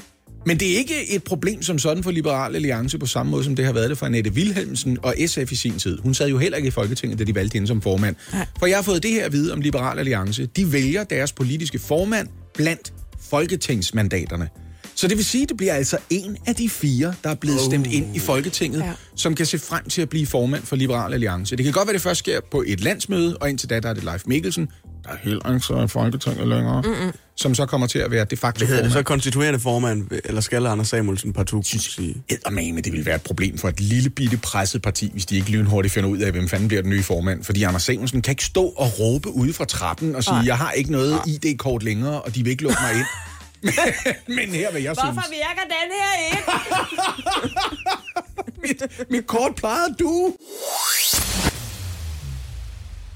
Men det er ikke et problem som sådan for Liberal Alliance på samme måde, som det har været det for Annette Wilhelmsen og SF i sin tid. Hun sad jo heller ikke i Folketinget, da de valgte hende som formand. Nej. For jeg har fået det her at vide om Liberal Alliance. De vælger deres politiske formand blandt folketingsmandaterne. Så det vil sige, at det bliver altså en af de fire, der er blevet oh. stemt ind i Folketinget, ja. Som kan se frem til at blive formand for Liberal Alliance. Det kan godt være, det først sker på et landsmøde, og indtil da, der er det Leif Mikkelsen, der er heller ikke så Folketinget længere, Mm-mm. som så kommer til at være de facto hedder det formand. så konstituerende formand, eller skal Anders Samuelsen partout kunne sige? Eddermame, det vil være et problem for et lille bitte presset parti, hvis de ikke lynhurtigt finder ud af, hvem fanden bliver den nye formand. Fordi Anders Samuelsen kan ikke stå og råbe ude fra trappen og sige, Nej. jeg har ikke noget ID-kort længere, og de vil ikke lukke mig ind. men, her vil jeg synes, virker den her ikke? mit, mit kort plejede du.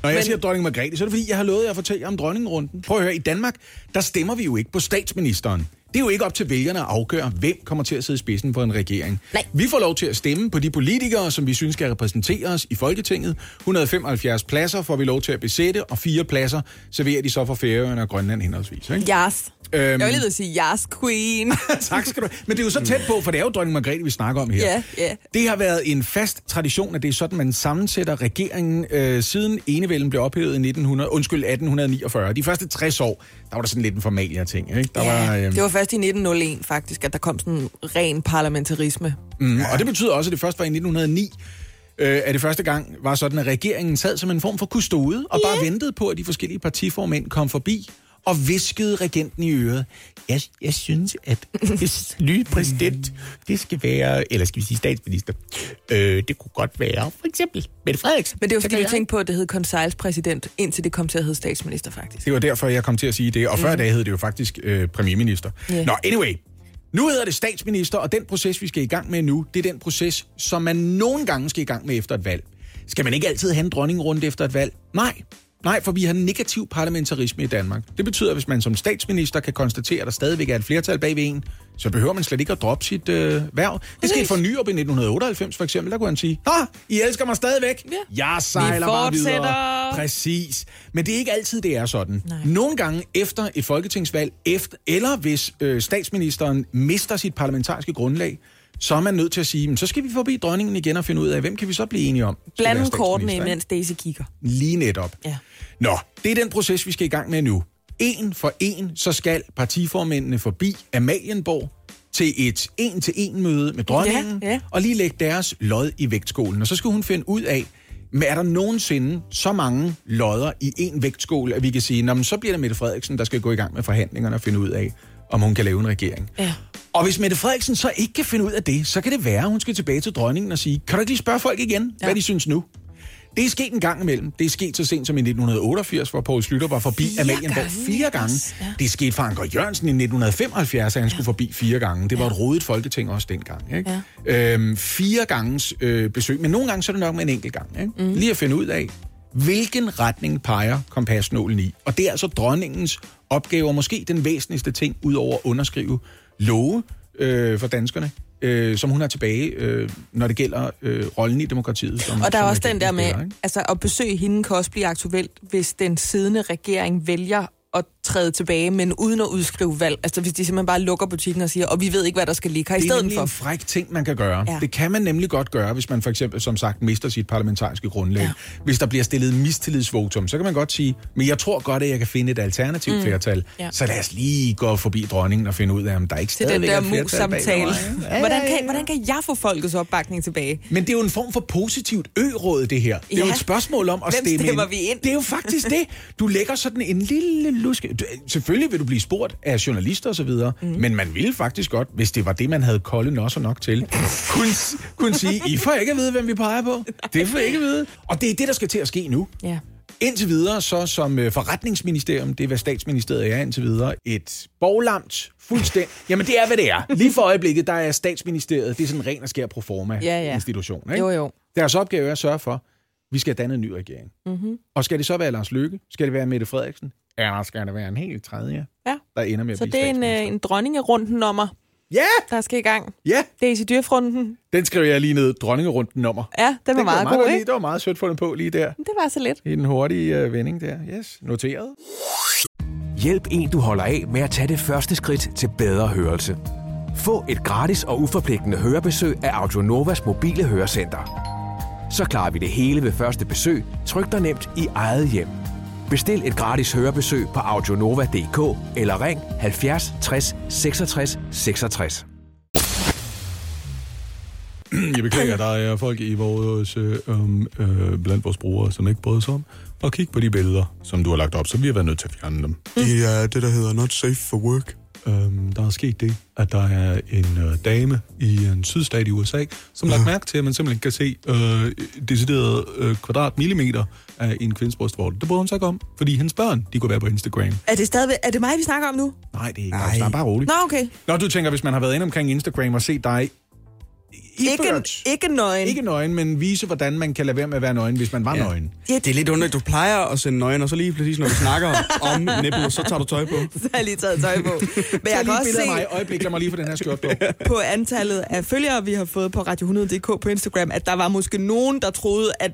Når jeg men... siger dronning Margrethe, så er det fordi, jeg har lovet jer at fortælle jer om dronningerunden. Prøv at høre, i Danmark, der stemmer vi jo ikke på statsministeren. Det er jo ikke op til vælgerne at afgøre, hvem kommer til at sidde i spidsen for en regering. Nej. Vi får lov til at stemme på de politikere, som vi synes skal repræsentere os i Folketinget. 175 pladser får vi lov til at besætte, og fire pladser serverer de så for Færøerne og Grønland henholdsvis. Ikke? Yes. Øhm, Jeg vil lige sige, yes, queen. tak skal du. Men det er jo så tæt på, for det er jo dronning Margrethe, vi snakker om her. Ja, ja. Det har været en fast tradition, at det er sådan, man sammensætter regeringen øh, siden enevælden blev ophævet i 1900, undskyld, 1849. De første 60 år, var der sådan lidt en formalia ting. Ikke? Der var, øh, Det var først i 1901 faktisk, at der kom sådan en ren parlamentarisme. mm, og det betyder også, at det først var i 1909, øh, at det første gang var sådan, at regeringen sad som en form for kustode, og bare ventede på, at de forskellige partiformænd kom forbi og viskede regenten i øret. Jeg, jeg synes, at hvis nye præsident, det skal være, eller skal vi sige statsminister, øh, det kunne godt være for eksempel Mette Frederiksen. Men det var fordi, vi jeg- tænkte på, at det hed konselspræsident, indtil det kom til at hedde statsminister faktisk. Det var derfor, jeg kom til at sige det. Og før mm. dag hed det jo faktisk øh, premierminister. Ja. Nå, anyway. Nu hedder det statsminister, og den proces, vi skal i gang med nu, det er den proces, som man nogle gange skal i gang med efter et valg. Skal man ikke altid have en dronningrunde efter et valg? Nej. Nej, for vi har negativ parlamentarisme i Danmark. Det betyder, at hvis man som statsminister kan konstatere, at der stadigvæk er et flertal bag ved en, så behøver man slet ikke at droppe sit øh, værv. Det skete for Nyrup i 1998 for eksempel. Der kunne han sige, ah, I elsker mig stadigvæk. Ja. Jeg sejler Vi bare videre. fortsætter." Præcis. Men det er ikke altid, det er sådan. Nej. Nogle gange efter et folketingsvalg, efter, eller hvis øh, statsministeren mister sit parlamentariske grundlag, så er man nødt til at sige, men så skal vi forbi dronningen igen og finde ud af, hvem kan vi så blive enige om? være kortene, imens Daisy kigger. Lige netop. Ja. Nå, det er den proces, vi skal i gang med nu. En for en, så skal partiformændene forbi Amalienborg til et en-til-en møde med dronningen, Ja, ja. og lige lægge deres lod i vægtskålen. Og så skal hun finde ud af, men er der nogensinde så mange lodder i en vægtskål, at vi kan sige, "Nå, men så bliver det Mette Frederiksen, der skal gå i gang med forhandlingerne og finde ud af, om hun kan lave en regering. Ja. Og hvis Mette Frederiksen så ikke kan finde ud af det, så kan det være, at hun skal tilbage til dronningen og sige, kan du ikke lige spørge folk igen, ja. hvad de synes nu? Det er sket en gang imellem. Det er sket så sent som i 1988, hvor Poul Slytter var forbi Fire Amalienborg gange, fire gange. Ja. Det er sket for Anker Jørgensen i 1975, at han skulle forbi fire gange. Det var et rodet folketing også dengang. Ikke? Ja. Øhm, fire ganges øh, besøg, men nogle gange så er det nok med en enkelt gang. Ikke? Mm. Lige at finde ud af, hvilken retning peger kompasnålen i. Og det er altså dronningens opgave, og måske den væsentligste ting, udover at underskrive love øh, for danskerne, øh, som hun har tilbage, øh, når det gælder øh, rollen i demokratiet. Som, Og der er også den der med, ikke? altså at besøge hende kan også blive aktuelt, hvis den siddende regering vælger at træde tilbage, men uden at udskrive valg. Altså hvis de simpelthen bare lukker butikken og siger, og vi ved ikke, hvad der skal ligge her i Det er stedet for. en fræk ting, man kan gøre. Ja. Ja. Det kan man nemlig godt gøre, hvis man for eksempel, som sagt, mister sit parlamentariske grundlag. Ja. Ja. Hvis der bliver stillet mistillidsvotum, så kan man godt sige, men jeg tror godt, at jeg kan finde et alternativt mm. flertal. Ja. Ja. Så lad os lige gå forbi dronningen og finde ud af, om der ikke Til den stadigvæk der er et flertal bag mus-samtale. mig. Ja, Hvordan ja, kan, ja. hvordan kan jeg få folkets opbakning tilbage? Men det er jo en form for positivt ø-råd, det her. Det er Ja. jo et spørgsmål om at Hvem stemme ind. vi ind? Det er jo faktisk det. Du lægger sådan en lille luske. Du- Selvfølgelig vil du blive spurgt af journalister osv., mm. men man ville faktisk godt, hvis det var det, man havde kolde nosser nok til, kunne, kunne sige, I får ikke at vide, hvem vi peger på. Det får I ikke at vide. Og det er det, der skal til at ske nu. Ja. Indtil videre, så som øh, forretningsministerium, det er, hvad statsministeriet er indtil videre, et borglamt fuldstændig... Jamen, det er, hvad det er. Lige for øjeblikket, der er statsministeriet, det er sådan en ren og skær proforma Ja, ja. institution. Ikke? Jo, jo. Deres opgave er at sørge for, vi skal have dannet en ny regering. Mm-hmm. Og skal det så være Lars Løkke? Skal det være Mette Frederiksen? Eller skal det være en helt tredje, Ja. der ender med at Så blive det er en, øh, en dronningerunden nummer, Ja! der skal i gang. Ja, Daisy Dyrf-runden. den skriver jeg lige ned. Dronningerunden nummer. Ja, den var Den meget jeg god, ikke? Det var meget sødt fundet på lige der. Det var så lidt. I den hurtige øh, vending der. Yes, noteret. Hjælp en, du holder af med at tage det første skridt til bedre hørelse. Få et gratis og uforpligtende hørebesøg af Audionovas mobile hørecenter. Så klarer vi det hele ved første besøg, tryk dig nemt i eget hjem. Bestil et gratis hørebesøg på audionova.dk eller ring 70 60 66 66. Jeg beklager, der er folk i vores, øh, øh, blandt vores brugere, som ikke bryder sig om at kigge på de billeder, som du har lagt op, så vi har været nødt til at fjerne dem. Det er det, der hedder not safe for work. Øhm, der er sket det, at der er en øh, dame i en sydstat i USA, som lagt mærke til, at man simpelthen kan se øh, decideret øh, kvadratmillimeter af en kvindes brystvorte. Det bryder hun sig ikke om, fordi hendes børn, de kunne være på Instagram. Er det stadigvæk, er det mig, vi snakker om nu? Nej, det er ikke. Nej. Bare roligt. Nå, okay. Når du tænker, hvis man har været inde omkring Instagram og set dig iført, ikke nøgen. ikke nøgen, men vise, hvordan man kan lade være med at være nøgen, hvis man var ja. nøgen. Ja, Det er lidt underligt. Du plejer at sende nøgen, og så lige præcis, når vi snakker om nipples, så tager du tøj på. Så har jeg lige taget tøj på. Men jeg kan lige et også se mig. Øjeblik, lad mig lige få den her skjort på. på antallet af følgere, vi har fået på Radio100.dk på Instagram, at der var måske nogen, der troede, at,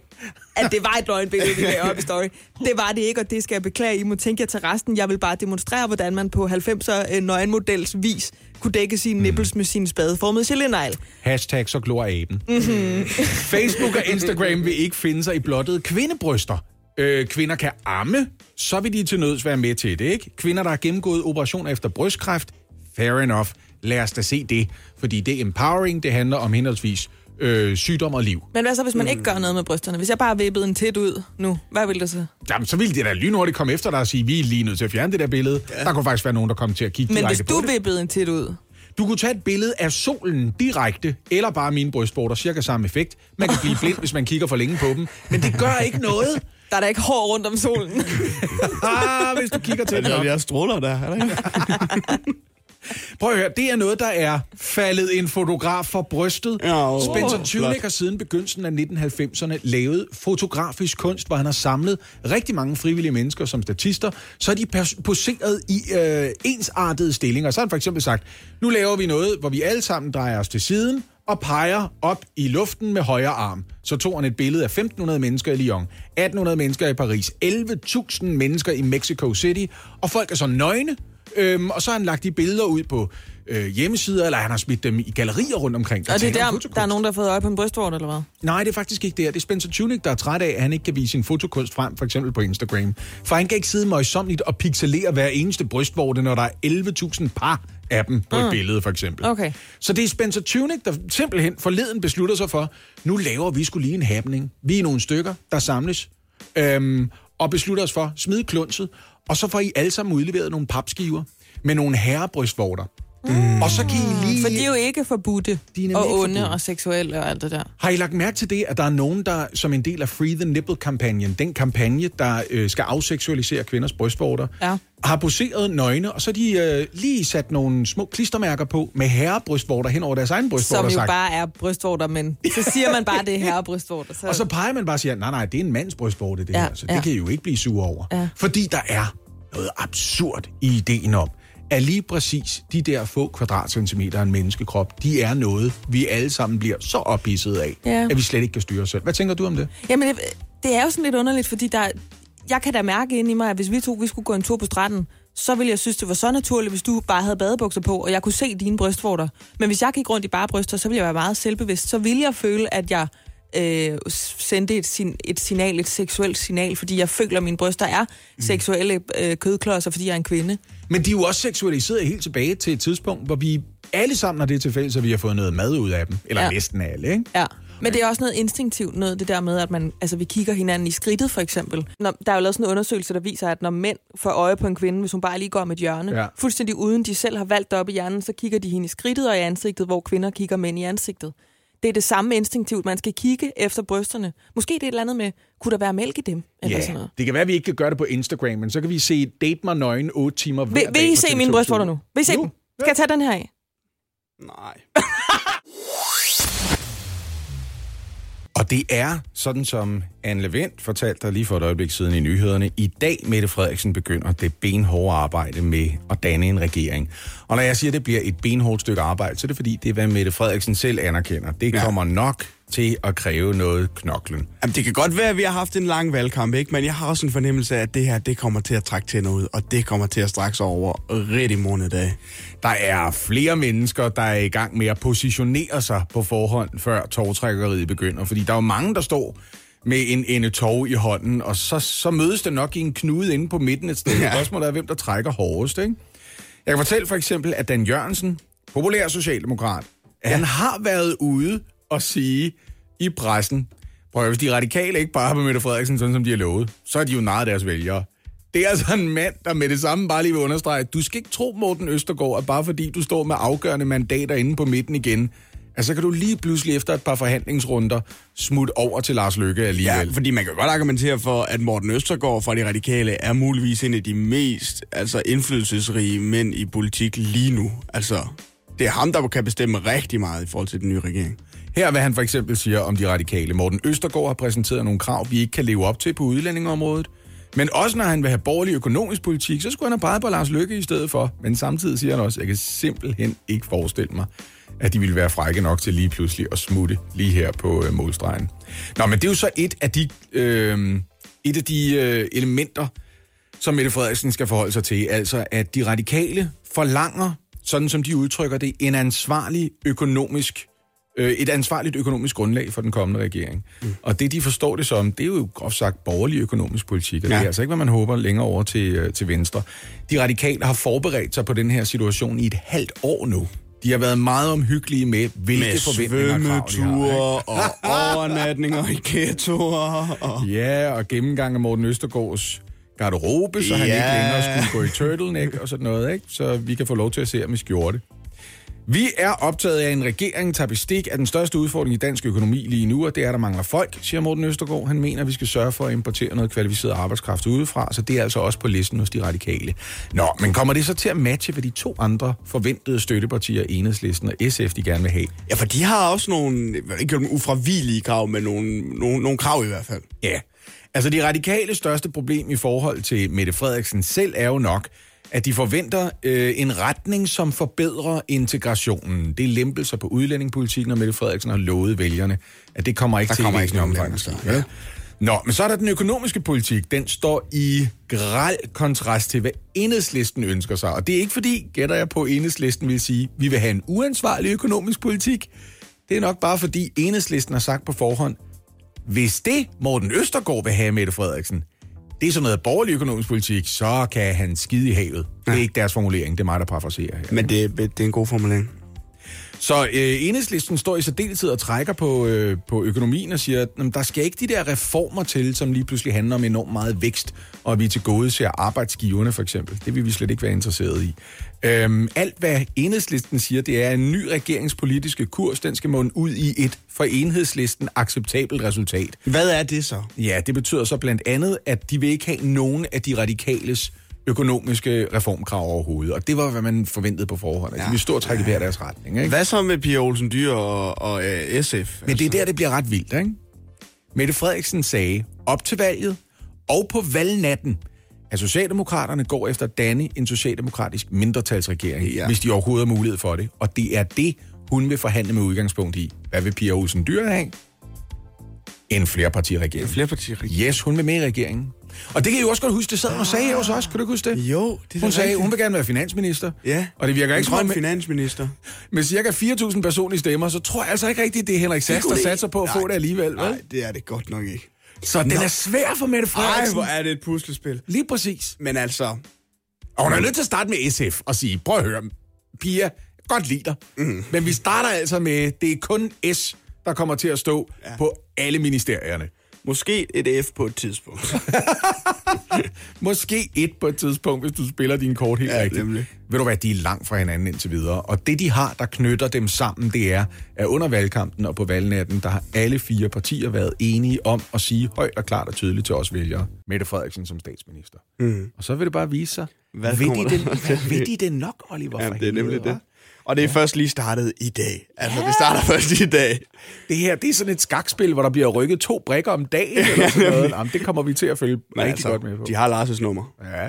at det var et løgnbillede, vi lagde op i story. Det var det ikke, og det skal jeg beklage. I må tænke jer til resten. Jeg vil bare demonstrere, hvordan man på 90'er øh, nøgenmodels vis kunne dække sine Mm. nipples med sin spadeformede gelendejl. Hashtag så glor aben. Mm-hmm. Facebook og Instagram vil ikke finde sig i blottede kvindebryster. Øh, kvinder kan amme, så vil de til nøds være med til det, ikke? Kvinder, der har gennemgået operationer efter brystkræft, fair enough. Lad os da se det, fordi det er empowering, det handler om henholdsvis øh, sygdom og liv. Men hvad så, hvis man ikke gør noget med brysterne? Hvis jeg bare vippede en tæt ud nu, hvad vil det så? Jamen, så ville det da lynhurtigt komme efter dig og sige, vi er lige nødt til at fjerne det der billede. Ja. Der kunne faktisk være nogen, der kom til at kigge Men hvis direkte du på det. vippede en tæt ud, Du kunne tage et billede af solen direkte, eller bare mine brystvorter, cirka samme effekt. Man kan blive blind, hvis man kigger for længe på dem. Men det gør ikke noget. der er der ikke hår rundt om solen. Ah, hvis du kigger til Det det. er de stråler der, er der ikke? Prøv at høre, det er noget, der er faldet en fotograf for brystet. Ja, åh, Spencer. Tunick har siden begyndelsen af 1990'erne lavet fotografisk kunst, hvor han har samlet rigtig mange frivillige mennesker som statister. Så er de poseret i øh, ensartede stillinger. Så har han for eksempel sagt, nu laver vi noget, hvor vi alle sammen drejer os til siden og peger op i luften med højre arm. Så tog han et billede af 1.500 mennesker i Lyon, 1.800 mennesker i Paris, 11.000 mennesker i Mexico City, og folk er så nøgne, Øhm, og så har han lagt de billeder ud på øh, hjemmesider, eller han har smidt dem i gallerier rundt omkring. og det er der, der er nogen, der har fået øje på en brystvort, eller hvad? Nej, det er faktisk ikke det. Det er Spencer Tunick, der er træt af, at han ikke kan vise sin fotokunst frem, for eksempel på Instagram. For han kan ikke sidde møjsomligt og pixelere hver eneste brystvorte, når der er 11.000 par af dem på et Mm. billede, for eksempel. Okay. Så det er Spencer Tunick, der simpelthen forleden beslutter sig for, nu laver vi skulle lige en happening. Vi er nogle stykker, der samles, øhm, og beslutter os for, smid klunset, og så får I alle sammen udleveret nogle papskiver med nogle herrebrystvorter. Mm. Og så kan I lige... For de er jo ikke forbudte, nemlig og onde forbudte. og seksuelle og alt det der. Har I lagt mærke til det, at der er nogen, der som en del af Free the Nipple-kampagnen, den kampagne, der øh, skal afseksualisere kvinders brystvorter, Ja. har poseret nøgne, og så de øh, lige sat nogle små klistermærker på med herrebrystvorter hen over deres egen brystvorter. Som jo sagt, bare er brystvorter, men så siger man bare, det er herrebrystvorter. Så... Og så peger man bare og siger, nej, nej, det er en mands brystvorte, det Ja, her, så det ja. kan I jo ikke blive sure over. Ja. Fordi der er noget absurd i ideen om, at lige præcis de der få kvadratcentimeter af en menneskekrop, de er noget, vi alle sammen bliver så ophidset af, Ja. at vi slet ikke kan styre os selv. Hvad tænker du om det? Jamen, det, det er jo sådan lidt underligt, fordi der, jeg kan da mærke ind i mig, at hvis vi to vi skulle gå en tur på stranden, så ville jeg synes, det var så naturligt, hvis du bare havde badebukser på, og jeg kunne se dine brystvorter. Men hvis jeg gik rundt i bare bryster, så ville jeg være meget selvbevidst. Så ville jeg føle, at jeg øh, sendte et, sin, et signal, et seksuelt signal, fordi jeg føler, at mine bryster er Mm. seksuelle øh, kødklodser, fordi jeg er en kvinde. Men de er jo også seksualiseret helt tilbage til et tidspunkt, hvor vi alle sammen har det til fælles, at vi har fået noget mad ud af dem. Eller Ja. næsten alle, ikke? Ja. Men det er også noget instinktivt, noget det der med, at man, altså, vi kigger hinanden i skridtet, for eksempel. Når, der er jo lavet sådan en undersøgelse, der viser, at når mænd får øje på en kvinde, hvis hun bare lige går om et hjørne, Ja. fuldstændig uden de selv har valgt det op i hjernen, så kigger de hende i skridtet og i ansigtet, hvor kvinder kigger mænd i ansigtet. Det er det samme instinktivt. Man skal kigge efter brysterne. Måske det er et eller andet med, kunne der være mælk i dem? Eller sådan Ja, noget. det kan være, at vi ikke kan gøre det på Instagram, men så kan vi se Date mig nøgen 8 timer hver Vil, dag vil I se TV2 mine brystvorter nu? Vil I se Nu? dem? Skal jeg tage den her af? Nej. Og det er, sådan som Anne Levent fortalte dig lige for et øjeblik siden i nyhederne, i dag Mette Frederiksen begynder det benhårde arbejde med at danne en regering. Og når jeg siger, at det bliver et benhårdt stykke arbejde, så er det fordi, det er, hvad Mette Frederiksen selv anerkender. Det Ja. kommer nok til at kræve noget knoklen. Jamen, det kan godt være, at vi har haft en lang valgkamp, ikke? men jeg har også en fornemmelse af, at det her det kommer til at trække tænder ud, og det kommer til at strække sig over rigtig mange dage. Der er flere mennesker, der er i gang med at positionere sig på forhånd, før togtrækkeriet begynder. Fordi der er jo mange, der står med en ende tog i hånden, og så, så mødes det nok i en knude inde på midten et sted. Ja. Spørgsmålet er, hvem der trækker hårdest. Ikke? Jeg kan fortælle for eksempel, at Dan Jørgensen, populær socialdemokrat, ja. han har været ude og sige i pressen, prøv at hvis de radikale ikke bare har med Mette Frederiksen, sådan som de har lovet, så er de jo narret deres vælgere. Det er altså en mand, der med det samme bare lige vil understrege, du skal ikke tro, Morten Østergaard, at bare fordi du står med afgørende mandater inde på midten igen, at så kan du lige pludselig efter et par forhandlingsrunder smutte over til Lars Løkke alligevel. Ja, fordi man kan godt argumentere for, at Morten Østergaard fra De Radikale er muligvis en af de mest altså, indflydelsesrige mænd i politik lige nu. Altså, det er ham, der kan bestemme rigtig meget i forhold til den nye regering. Her er, hvad han for eksempel siger om de radikale. Morten Østergaard har præsenteret nogle krav, vi ikke kan leve op til på udlændingeområdet. Men også når han vil have borgerlig økonomisk politik, så skulle han have peget på Lars Løkke i stedet for. Men samtidig siger han også, at jeg kan simpelthen ikke forestille mig, at de ville være frække nok til lige pludselig at smutte lige her på øh, målstregen. Nå, men det er jo så et af de, øh, et af de øh, elementer, som Mette Frederiksen skal forholde sig til. Altså, at de radikale forlanger, sådan som de udtrykker det, en ansvarlig økonomisk øh, et ansvarligt økonomisk grundlag for den kommende regering. Mm. Og det, de forstår det som, det er jo groft sagt borgerlig økonomisk politik, og ja. det er altså ikke, hvad man håber længere over til, øh, til venstre. De radikale har forberedt sig på den her situation i et halvt år nu. De har været meget omhyggelige med, hvilke Med forventninger og krav de har. og overnatninger i ghettoer. Og... Ja, og gennemgang af Morten Østergaards garderobe, så han Ja. ikke længere skulle gå i turtleneck og sådan noget, ikke? Så vi kan få lov til at se ham i skjorte. Vi er optaget af, at en regering tager bestik af den største udfordring i dansk økonomi lige nu, og det er, at der mangler folk, siger Morten Østergaard. Han mener, at vi skal sørge for at importere noget kvalificeret arbejdskraft udefra, så det er altså også på listen hos de radikale. Nå, men kommer det så til at matche, hvad de to andre forventede støttepartier, Enhedslisten og SF, de gerne vil have? Ja, for de har også nogle, ikke nogle ufravigelige krav, men nogle, nogle, nogle krav i hvert fald. Ja, altså de radikale største problem i forhold til Mette Frederiksen selv er jo nok, at de forventer øh, en retning, som forbedrer integrationen. Det er lempelser på udlændingepolitikken, og Mette Frederiksen har lovet vælgerne, at det kommer ikke Der til kommer ikke nogen omfang. lempelser, Ja. Nå, men så er der den økonomiske politik. Den står i græl kontrast til, hvad enhedslisten ønsker sig. Og det er ikke fordi, gætter jeg på, enhedslisten vil sige, vi vil have en uansvarlig økonomisk politik. Det er nok bare fordi, enhedslisten har sagt på forhånd, hvis det Morten Østergaard vil have Mette Frederiksen, det er sådan noget borgerlig økonomisk politik, så kan han skide i havet. Det er ikke deres formulering, det er mig, der parafraserer her. Men det, det er en god formulering. Så øh, enhedslisten står i særdeleshed og trækker på, øh, på økonomien og siger, at jamen, der skal ikke de der reformer til, som lige pludselig handler om enormt meget vækst, og at vi til gode ser arbejdsgiverne for eksempel. Det vil vi slet ikke være interesseret i. Øhm, alt hvad enhedslisten siger, det er en ny regeringspolitiske kurs, den skal munde ud i et for enhedslisten acceptabelt resultat. Hvad er det så? Ja, det betyder så blandt andet, at de vil ikke have nogen af de radikales økonomiske reformkrav overhovedet. Og det var, hvad man forventede på forhånd. Ja. De vil stå og trække i hver deres retning. Ikke? Hvad så med Pia Olsen Dyr og, og uh, SF? Men det er der, det bliver ret vildt, ikke? Mette Frederiksen sagde op til valget og på valgnatten, at Socialdemokraterne går efter at danne en socialdemokratisk mindretalsregering. Ja. hvis de overhovedet har mulighed for det. Og det er det, hun vil forhandle med udgangspunkt i. Hvad vil Pia Olsen Dyr have? En flerpartiregering. En flerpartiregering. Yes, hun vil med i regeringen. Og det kan I jo også godt huske, det sad hun og sagde her hos os. Kan du huske det? Jo, det er Hun sagde, rigtigt. hun vil gerne være finansminister. Ja, Og det virker ikke som om, grøn finansminister. med cirka 4.000 personlige stemmer, så tror jeg altså ikke rigtigt, det er Henrik Sass, der satser på at få det alligevel. Vel? Nej, det er det godt nok ikke. Så den er svær for Mette Ej, Frederiksen. hvor er det et puslespil. Lige præcis. Men altså, Og hun er nødt til at starte med SF og sige, prøv at høre, Pia, godt lide dig. Mm. Men vi starter altså med, det er kun S, der kommer til at stå ja. på alle ministerierne. Måske et F på et tidspunkt. Måske et på et tidspunkt, hvis du spiller dine kort helt Ja, rigtigt. nemlig. Ved du hvad, de er langt fra hinanden indtil videre. Og det, de har, der knytter dem sammen, det er, at under valgkampen og på valgnatten, der har alle fire partier været enige om at sige højt og klart og tydeligt til os vælgere, Mette Frederiksen som statsminister. Mm. Og så vil det bare vise sig, Hvad vil de, det, vil de det nok, Oliver? Ja, det er nemlig det. Og det er først lige startet i dag. Altså, det starter først i dag. Det her, det er sådan et skakspil, hvor der bliver rykket to brikker om dagen, eller sådan noget. Jamen, det kommer vi til at følge Men rigtig altså, godt med på. de har Lars' nummer. Ja.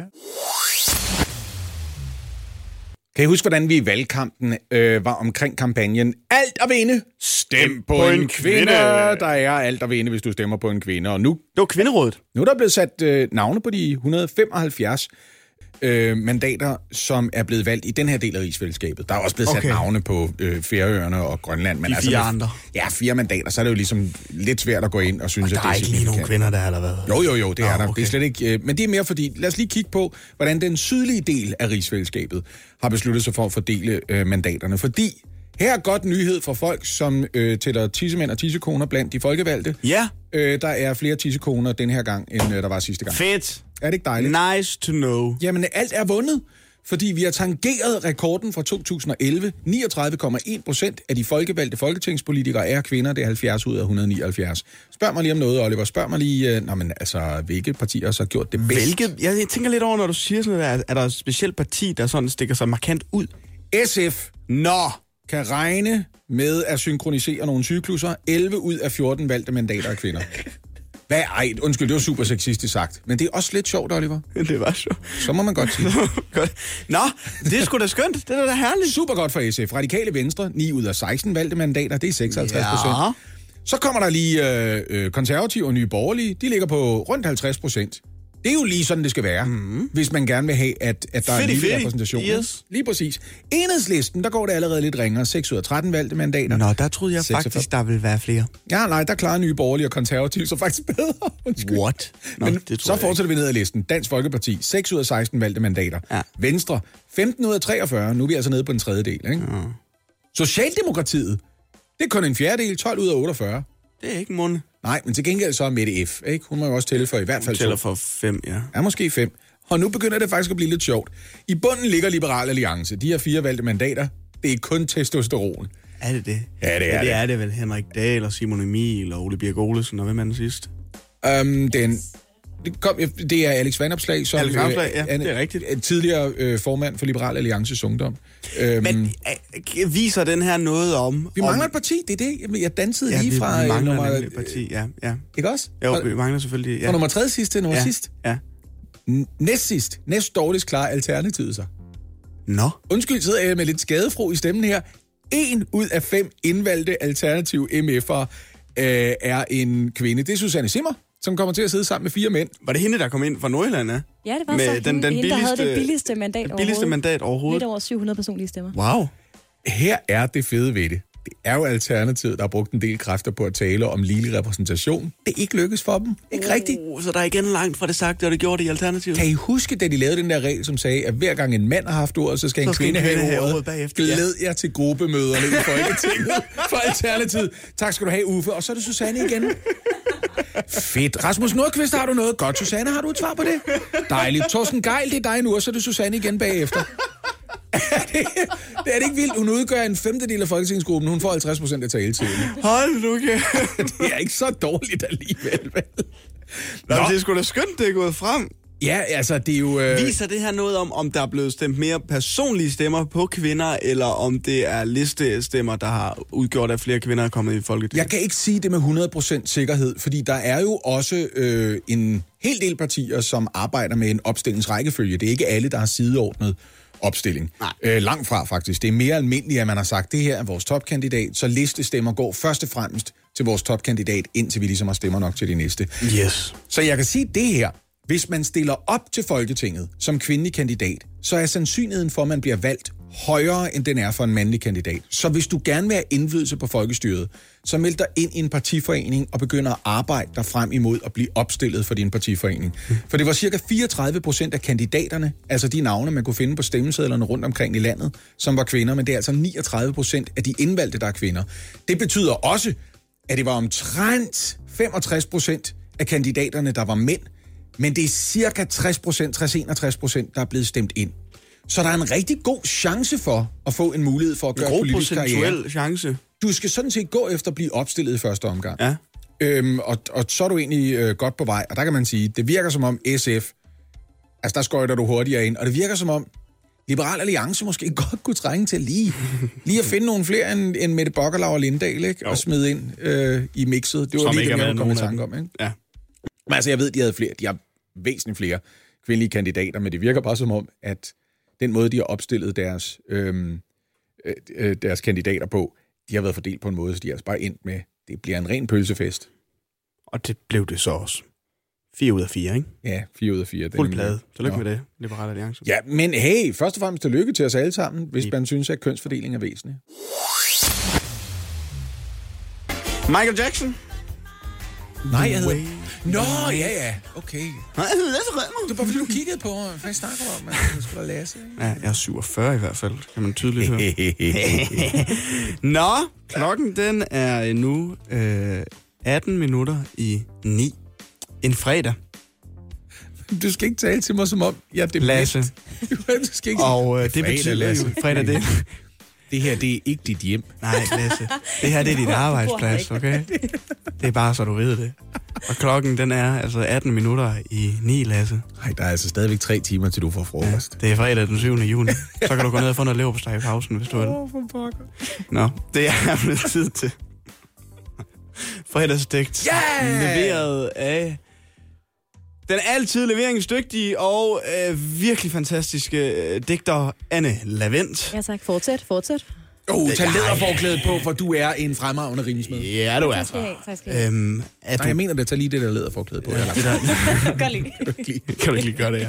Kan I huske, hvordan vi i valgkampen øh, var omkring kampagnen Alt at vinde, stem på, på en, en kvinde. kvinde. Der er alt at vinde, hvis du stemmer på en kvinde. Og nu, Det var kvinderådet. nu er der blevet sat øh, navne på de 175 øh, mandater, som er blevet valgt i den her del af rigsfællesskabet. Der er også blevet sat Okay. navne på øh, Færøerne og Grønland. Men De altså, fire med- andre. Ja, fire mandater, så er det jo ligesom lidt svært at gå ind og synes, Der at det er ikke lige nogen kvinder der, eller hvad? Jo, jo, jo, det er Nå, der. okay. Det er slet ikke... Øh, men det er mere fordi, lad os lige kigge på, hvordan den sydlige del af rigsfællesskabet har besluttet sig for at fordele øh, mandaterne. Fordi her er godt nyhed for folk, som øh, tæller tissemænd og tissekoner blandt de folkevalgte. Ja. Øh, der er flere tissekoner den her gang, end øh, der var sidste gang. Fedt. Er det ikke dejligt? Nice to know. Jamen, alt er vundet, fordi vi har tangeret rekorden fra 2011. 39,1 procent af de folkevalgte folketingspolitikere er kvinder. Det er 70 ud af 179. Spørg mig lige om noget, Oliver. Spørg mig lige, øh, nå, men, altså, hvilke partier har så gjort det bedst? Hvilke, jeg, jeg tænker lidt over, når du siger sådan noget, der, er der et specielt parti, der sådan stikker sig markant ud? SF Nå, kan regne med at synkronisere nogle cykluser. 11 ud af 14 valgte mandater af kvinder. Hvad? Ej, undskyld, det var super sexistisk sagt. Men det er også lidt sjovt, Oliver. det var sjovt. Så må man godt sige. Godt. Nå, det er sgu da skønt. Det er da herligt. Super godt for SF. Radikale Venstre, 9 ud af 16 valgte mandater, det er 56 procent. Ja. Så kommer der lige øh, øh, konservative og nye borgerlige. De ligger på rundt 50 procent. Det er jo lige sådan, det skal være, mm-hmm. hvis man gerne vil have, at, at der er Fedtig, en repræsentation. Yes. Lige præcis. Enhedslisten, der går det allerede lidt ringere. 6 ud af 13 valgte mandater. Nå, der troede jeg 46. faktisk, der ville være flere. Ja, nej, der klarer nye borgerlige og konservative så faktisk bedre. Undskyld. What? Nå, Men det så fortsætter vi ned ad listen. Dansk Folkeparti, 6 ud af 16 valgte mandater. Ja. Venstre, 15 ud af 43. Nu er vi altså nede på en tredjedel. Ikke? Ja. Socialdemokratiet, det er kun en fjerdedel, 12 ud af 48. Det er ikke munde. Nej, men til gengæld så er Mette F. Ikke? Hun må jo også tælle for i hvert fald Tæller to. for fem, ja. Ja, måske fem. Og nu begynder det faktisk at blive lidt sjovt. I bunden ligger Liberal Alliance. De har fire valgte mandater. Det er kun testosteron. Er det det? Ja, det er ja, det. det. er det vel. Henrik Dahl og Simon Emil og Ole Birk Olesen og hvem er den sidste? Um, den, det, kom, det er Alex Vandopslag, som Alex Vanopslagh, ja, er, det er rigtigt. er tidligere øh, formand for Liberal Alliances Ungdom. Um, Men øh, viser den her noget om... vi mangler et parti, det er det. Jeg dansede ja, lige fra vi øh, mangler nummer... et parti, ja. ja. Ikke også? Jo, vi mangler selvfølgelig... Ja. Fra nummer tredje sidst til nummer ja. sidst. Ja. Næst sidst, næst dårligst klar Alternativet sig. Nå. Undskyld, sidder jeg med lidt skadefro i stemmen her. En ud af fem indvalgte alternative MF'er øh, er en kvinde. Det er Susanne Simmer, som kommer til at sidde sammen med fire mænd. Var det hende, der kom ind fra Nordjylland, ja? Ja, det var Med så den- hende, den hende, der havde det billigste- billigste mandat det billigste overhovedet. mandat overhovedet. Lidt over 700 personlige stemmer. Wow. Her er det fede ved det. Det er jo Alternativet, der har brugt en del kræfter på at tale om ligelig repræsentation. Det er ikke lykkes for dem. Ikke rigtigt. Uh, så der er igen langt fra det sagte, og det gjorde det i Alternativet. Kan I huske, da de lavede den der regel, som sagde, at hver gang en mand har haft ordet, så skal Så en kvinde kvinde have ordet. ordet bagefter. Glæd jer til gruppemøderne i Folketinget for Alternativet. Tak skal du have, Uffe. Og så er det Susanne igen. Fedt. Rasmus Nordqvist, har du noget? Godt, Susanne, har du et svar på det? Dejligt. Torsten Geil, det er dig nu, og så er det Susanne igen bagefter. Det, det er det ikke vildt? Hun udgør en femtedel af folketingsgruppen. Hun får 50 procent af taletiden. Hold nu, kæft. Det er ikke så dårligt alligevel, vel? Nå, Nå. det er sgu da skønt, det er gået frem. Ja, altså, det er jo... Øh... Viser det her noget om, om der er blevet stemt mere personlige stemmer på kvinder, eller om det er listestemmer, der har udgjort, at flere kvinder er kommet i Folketinget? Jeg kan ikke sige det med 100% sikkerhed, fordi der er jo også øh, en hel del partier, som arbejder med en opstillingsrækkefølge. Det er ikke alle, der har sideordnet opstilling. Øh, langt fra faktisk. Det er mere almindeligt, at man har sagt, det her er vores topkandidat, så listestemmer går først og fremmest til vores topkandidat, indtil vi ligesom har stemmer nok til de næste. Yes. Så jeg kan sige det her. Hvis man stiller op til Folketinget som kvindelig kandidat, så er sandsynligheden for, at man bliver valgt højere, end den er for en mandlig kandidat. Så hvis du gerne vil have indflydelse på folkestyret, så meld dig ind i en partiforening og begynder at arbejde dig frem imod at blive opstillet for din partiforening. For det var cirka 34 procent af kandidaterne, altså de navne, man kunne finde på stemmesedlerne rundt omkring i landet, som var kvinder, men det er altså 39 procent af de indvalgte, der er kvinder. Det betyder også, at det var omtrent 65 procent af kandidaterne, der var mænd, men det er cirka 60 procent, 60-61 procent, der er blevet stemt ind. Så der er en rigtig god chance for at få en mulighed for at gøre politisk karriere. chance. Du skal sådan set gå efter at blive opstillet i første omgang. Ja. Øhm, og, og så er du egentlig øh, godt på vej. Og der kan man sige, det virker som om SF, altså der skøjter du hurtigere ind, og det virker som om, Liberal Alliance måske godt kunne trænge til lige, lige at finde nogle flere end, end Mette Bock og Lindahl, ikke? Og smide ind øh, i mixet. Det var Som lige det, jeg kom i tanke om, ikke? Ja. Men altså, jeg ved, de havde flere. De har væsentligt flere kvindelige kandidater, men det virker bare som om, at den måde, de har opstillet deres, øhm, øh, øh, deres kandidater på, de har været fordelt på en måde, så de er altså bare endt med, det bliver en ren pølsefest. Og det blev det så også. 4 ud af 4, ikke? Ja, 4 ud af 4. Fuld plade. Tillykke med det, Liberale Alliance. Ja, men hey, først og fremmest tillykke til os alle sammen, hvis man synes, at kønsfordeling er væsentlig. Michael Jackson. Nej, jeg hedder... Nå, ja, ja, okay. Det var bare fordi, du kiggede på, hvad snakker du om? Man skulle Lasse. Ja, jeg er 47 i hvert fald, kan man tydeligt høre. Nå, klokken den er nu øh, 18 minutter i 9. En fredag. Du skal ikke tale til mig som om, jeg er det Lasse. Du skal ikke Og øh, det betyder jo, fredag det. Det her, det er ikke dit hjem. Nej, Lasse. Det her det er dit arbejdsplads, okay? Det er bare så du ved det. Og klokken den er altså 18 minutter i 9, Lasse. Nej, der er altså stadigvæk tre timer, til du får frokost. Det er fredag den 7. juni. Så kan du gå ned og få noget leverpostej i pausen, hvis du vil. Åh, for pokker. Nå, det er blevet tid til fredagsdigt. Yeah! Leveret af den altid leveringsdygtige og øh, virkelig fantastiske øh, digter Anne Lavendt. Ja tak, fortsæt, fortsæt. Oh, tag læderforklædet på, for du er en fremragende rimsmed. Ja, du er Tak skal I have, tak skal I have. Øhm, er Nej, jeg mener det. Tag lige det der læderforklæde på. Ja, det der, Godt lige. kan du ikke lige gøre det, ja?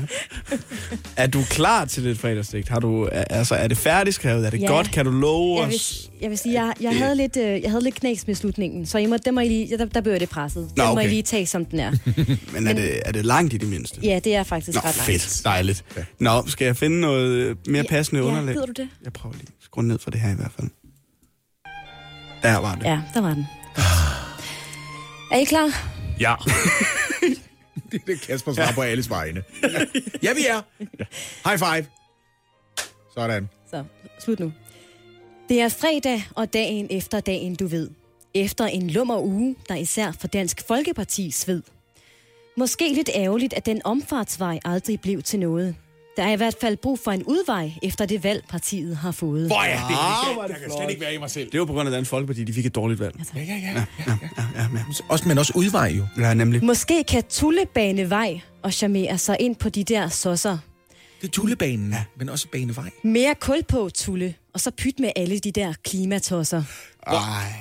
Er du klar til det fredagsdigt? Har du, er- altså, er det færdigskrevet? Er det Ja. godt? Kan du love Jeg vil, os? jeg vil sige, jeg, jeg, havde lidt, øh, jeg havde lidt knæs med slutningen, så I må, den må I lige, der, der blev jeg lidt presset. Den Nå, må okay. I lige tage, som den er. Men er det, er det langt i det mindste? Ja, det er faktisk Nå, ret langt. fedt. Dejligt. Nå, skal jeg finde noget øh, mere passende ja, underlag? gider du det? Jeg prøver lige at skrue ned for det her i hvert fald. Der var det. Ja, der var den. Er I klar? Ja. Det er det, Kasper svarer på alles vegne. ja, vi er. High five. Sådan. Så, slut nu. Det er fredag og dagen efter dagen, du ved. Efter en lummer uge, der især for Dansk Folkeparti sved. Måske lidt ærgerligt, at den omfartsvej aldrig blev til noget. Der er i hvert fald brug for en udvej efter det valg, partiet har fået. Hvor er det? Ah, er jeg det kan slet ikke være i mig selv. Det var på grund af Dansk Folkeparti, de fik et dårligt valg. Ja, ja, ja. Ja, ja, ja, ja. Også, men også udvej jo. ja nemlig. Måske kan Tullebane vej og charmere sig ind på de der sosser. Det er Tullebanen, ja. men også Banevej. Mere kul på, Tulle, og så pyt med alle de der klimatosser. Ej,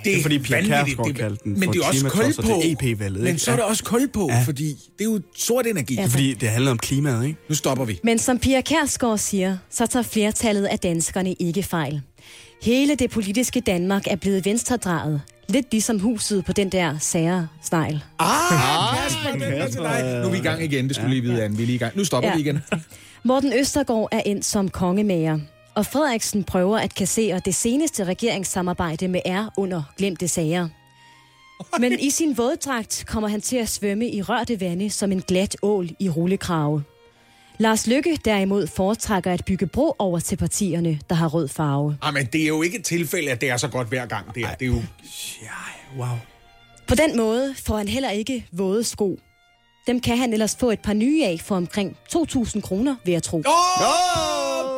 det er fordi Pia Det- kaldte den Men for det er også kul på. EP-valget. Men så er der Ja. også kul på, Ja. fordi det er jo sort energi. Ja. Fordi det handler om klimaet, ikke? Nu stopper vi. Men som Pia Kærsgaard siger, så tager flertallet af danskerne ikke fejl. Hele det politiske Danmark er blevet venstredrejet. Lidt ligesom huset på den der sære snegl. Ah, Kasper, den er til dig. Nu er vi i gang igen, det skulle lige vide, Anne. Vi er lige i gang. Nu stopper Ja. vi igen. Morten Østergaard er endt som kongemager. Og Frederiksen prøver at kassere det seneste regeringssamarbejde med R under glemte sager. Men i sin våddragt kommer han til at svømme i rørte vande som en glat ål i rullekrave. Lars Lykke derimod foretrækker at bygge bro over til partierne, der har rød farve. Ah, men det er jo ikke et tilfælde, at det er så godt hver gang. Det er, det er jo... Wow. På den måde får han heller ikke våde sko. Dem kan han ellers få et par nye af for omkring 2.000 kroner, vil jeg tro. Oh,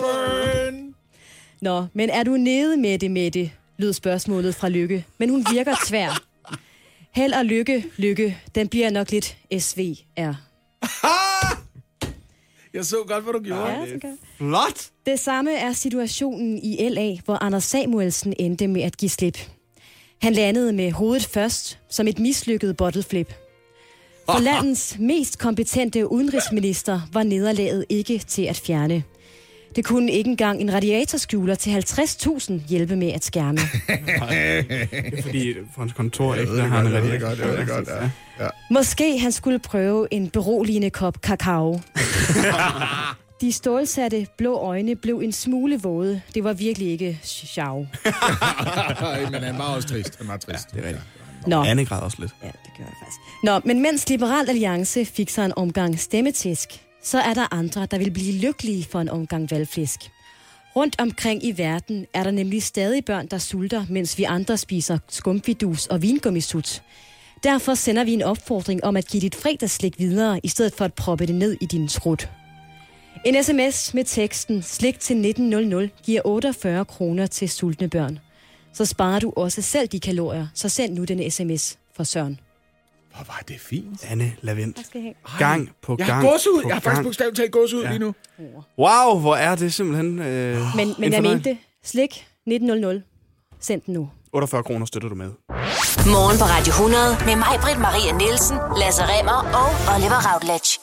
burn! Nå, men er du nede med det, med det, lød spørgsmålet fra Lykke. Men hun virker tvær. Held og lykke, lykke. Den bliver nok lidt SVR. Jeg så godt, hvad du gjorde. Ja, kan- Flot! Det samme er situationen i LA, hvor Anders Samuelsen endte med at give slip. Han landede med hovedet først, som et mislykket bottleflip. For landets mest kompetente udenrigsminister var nederlaget ikke til at fjerne. Det kunne ikke engang en radiatorskjuler til 50.000 hjælpe med at skærme. Det er fordi, på hans kontor, ikke? Der har han godt, jeg ved det godt, ja. Ja. Måske han skulle prøve en beroligende kop kakao. De stålsatte blå øjne blev en smule våde. Det var virkelig ikke sjov. Men han var også trist. Han var trist. Det er rigtigt. Nå. Anne græd også lidt. Ja, det gør jeg faktisk. Nå, men mens Liberal Alliance fik sig en omgang stemmetisk, så er der andre, der vil blive lykkelige for en omgang valgflæsk. Rundt omkring i verden er der nemlig stadig børn, der sulter, mens vi andre spiser skumfidus og vingummisut. Derfor sender vi en opfordring om at give dit fredagsslik videre, i stedet for at proppe det ned i din trut. En sms med teksten slik til 1900 giver 48 kroner til sultne børn. Så sparer du også selv de kalorier, så send nu den sms for Søren. Hvor var det fint. Anne Lavendt. Tak skal I have. Gang på Jeg gang har gåsehud. på Jeg har faktisk bogstaveligt talt gåsehud Ja. lige nu. Wow, hvor er det simpelthen øh, Men, en men jeg mente det. Slik 1900. Send den nu. 48 kroner støtter du med. Morgen på Radio 100 med mig, Britt Maria Nielsen, Lasse Remmer og Oliver Routledge.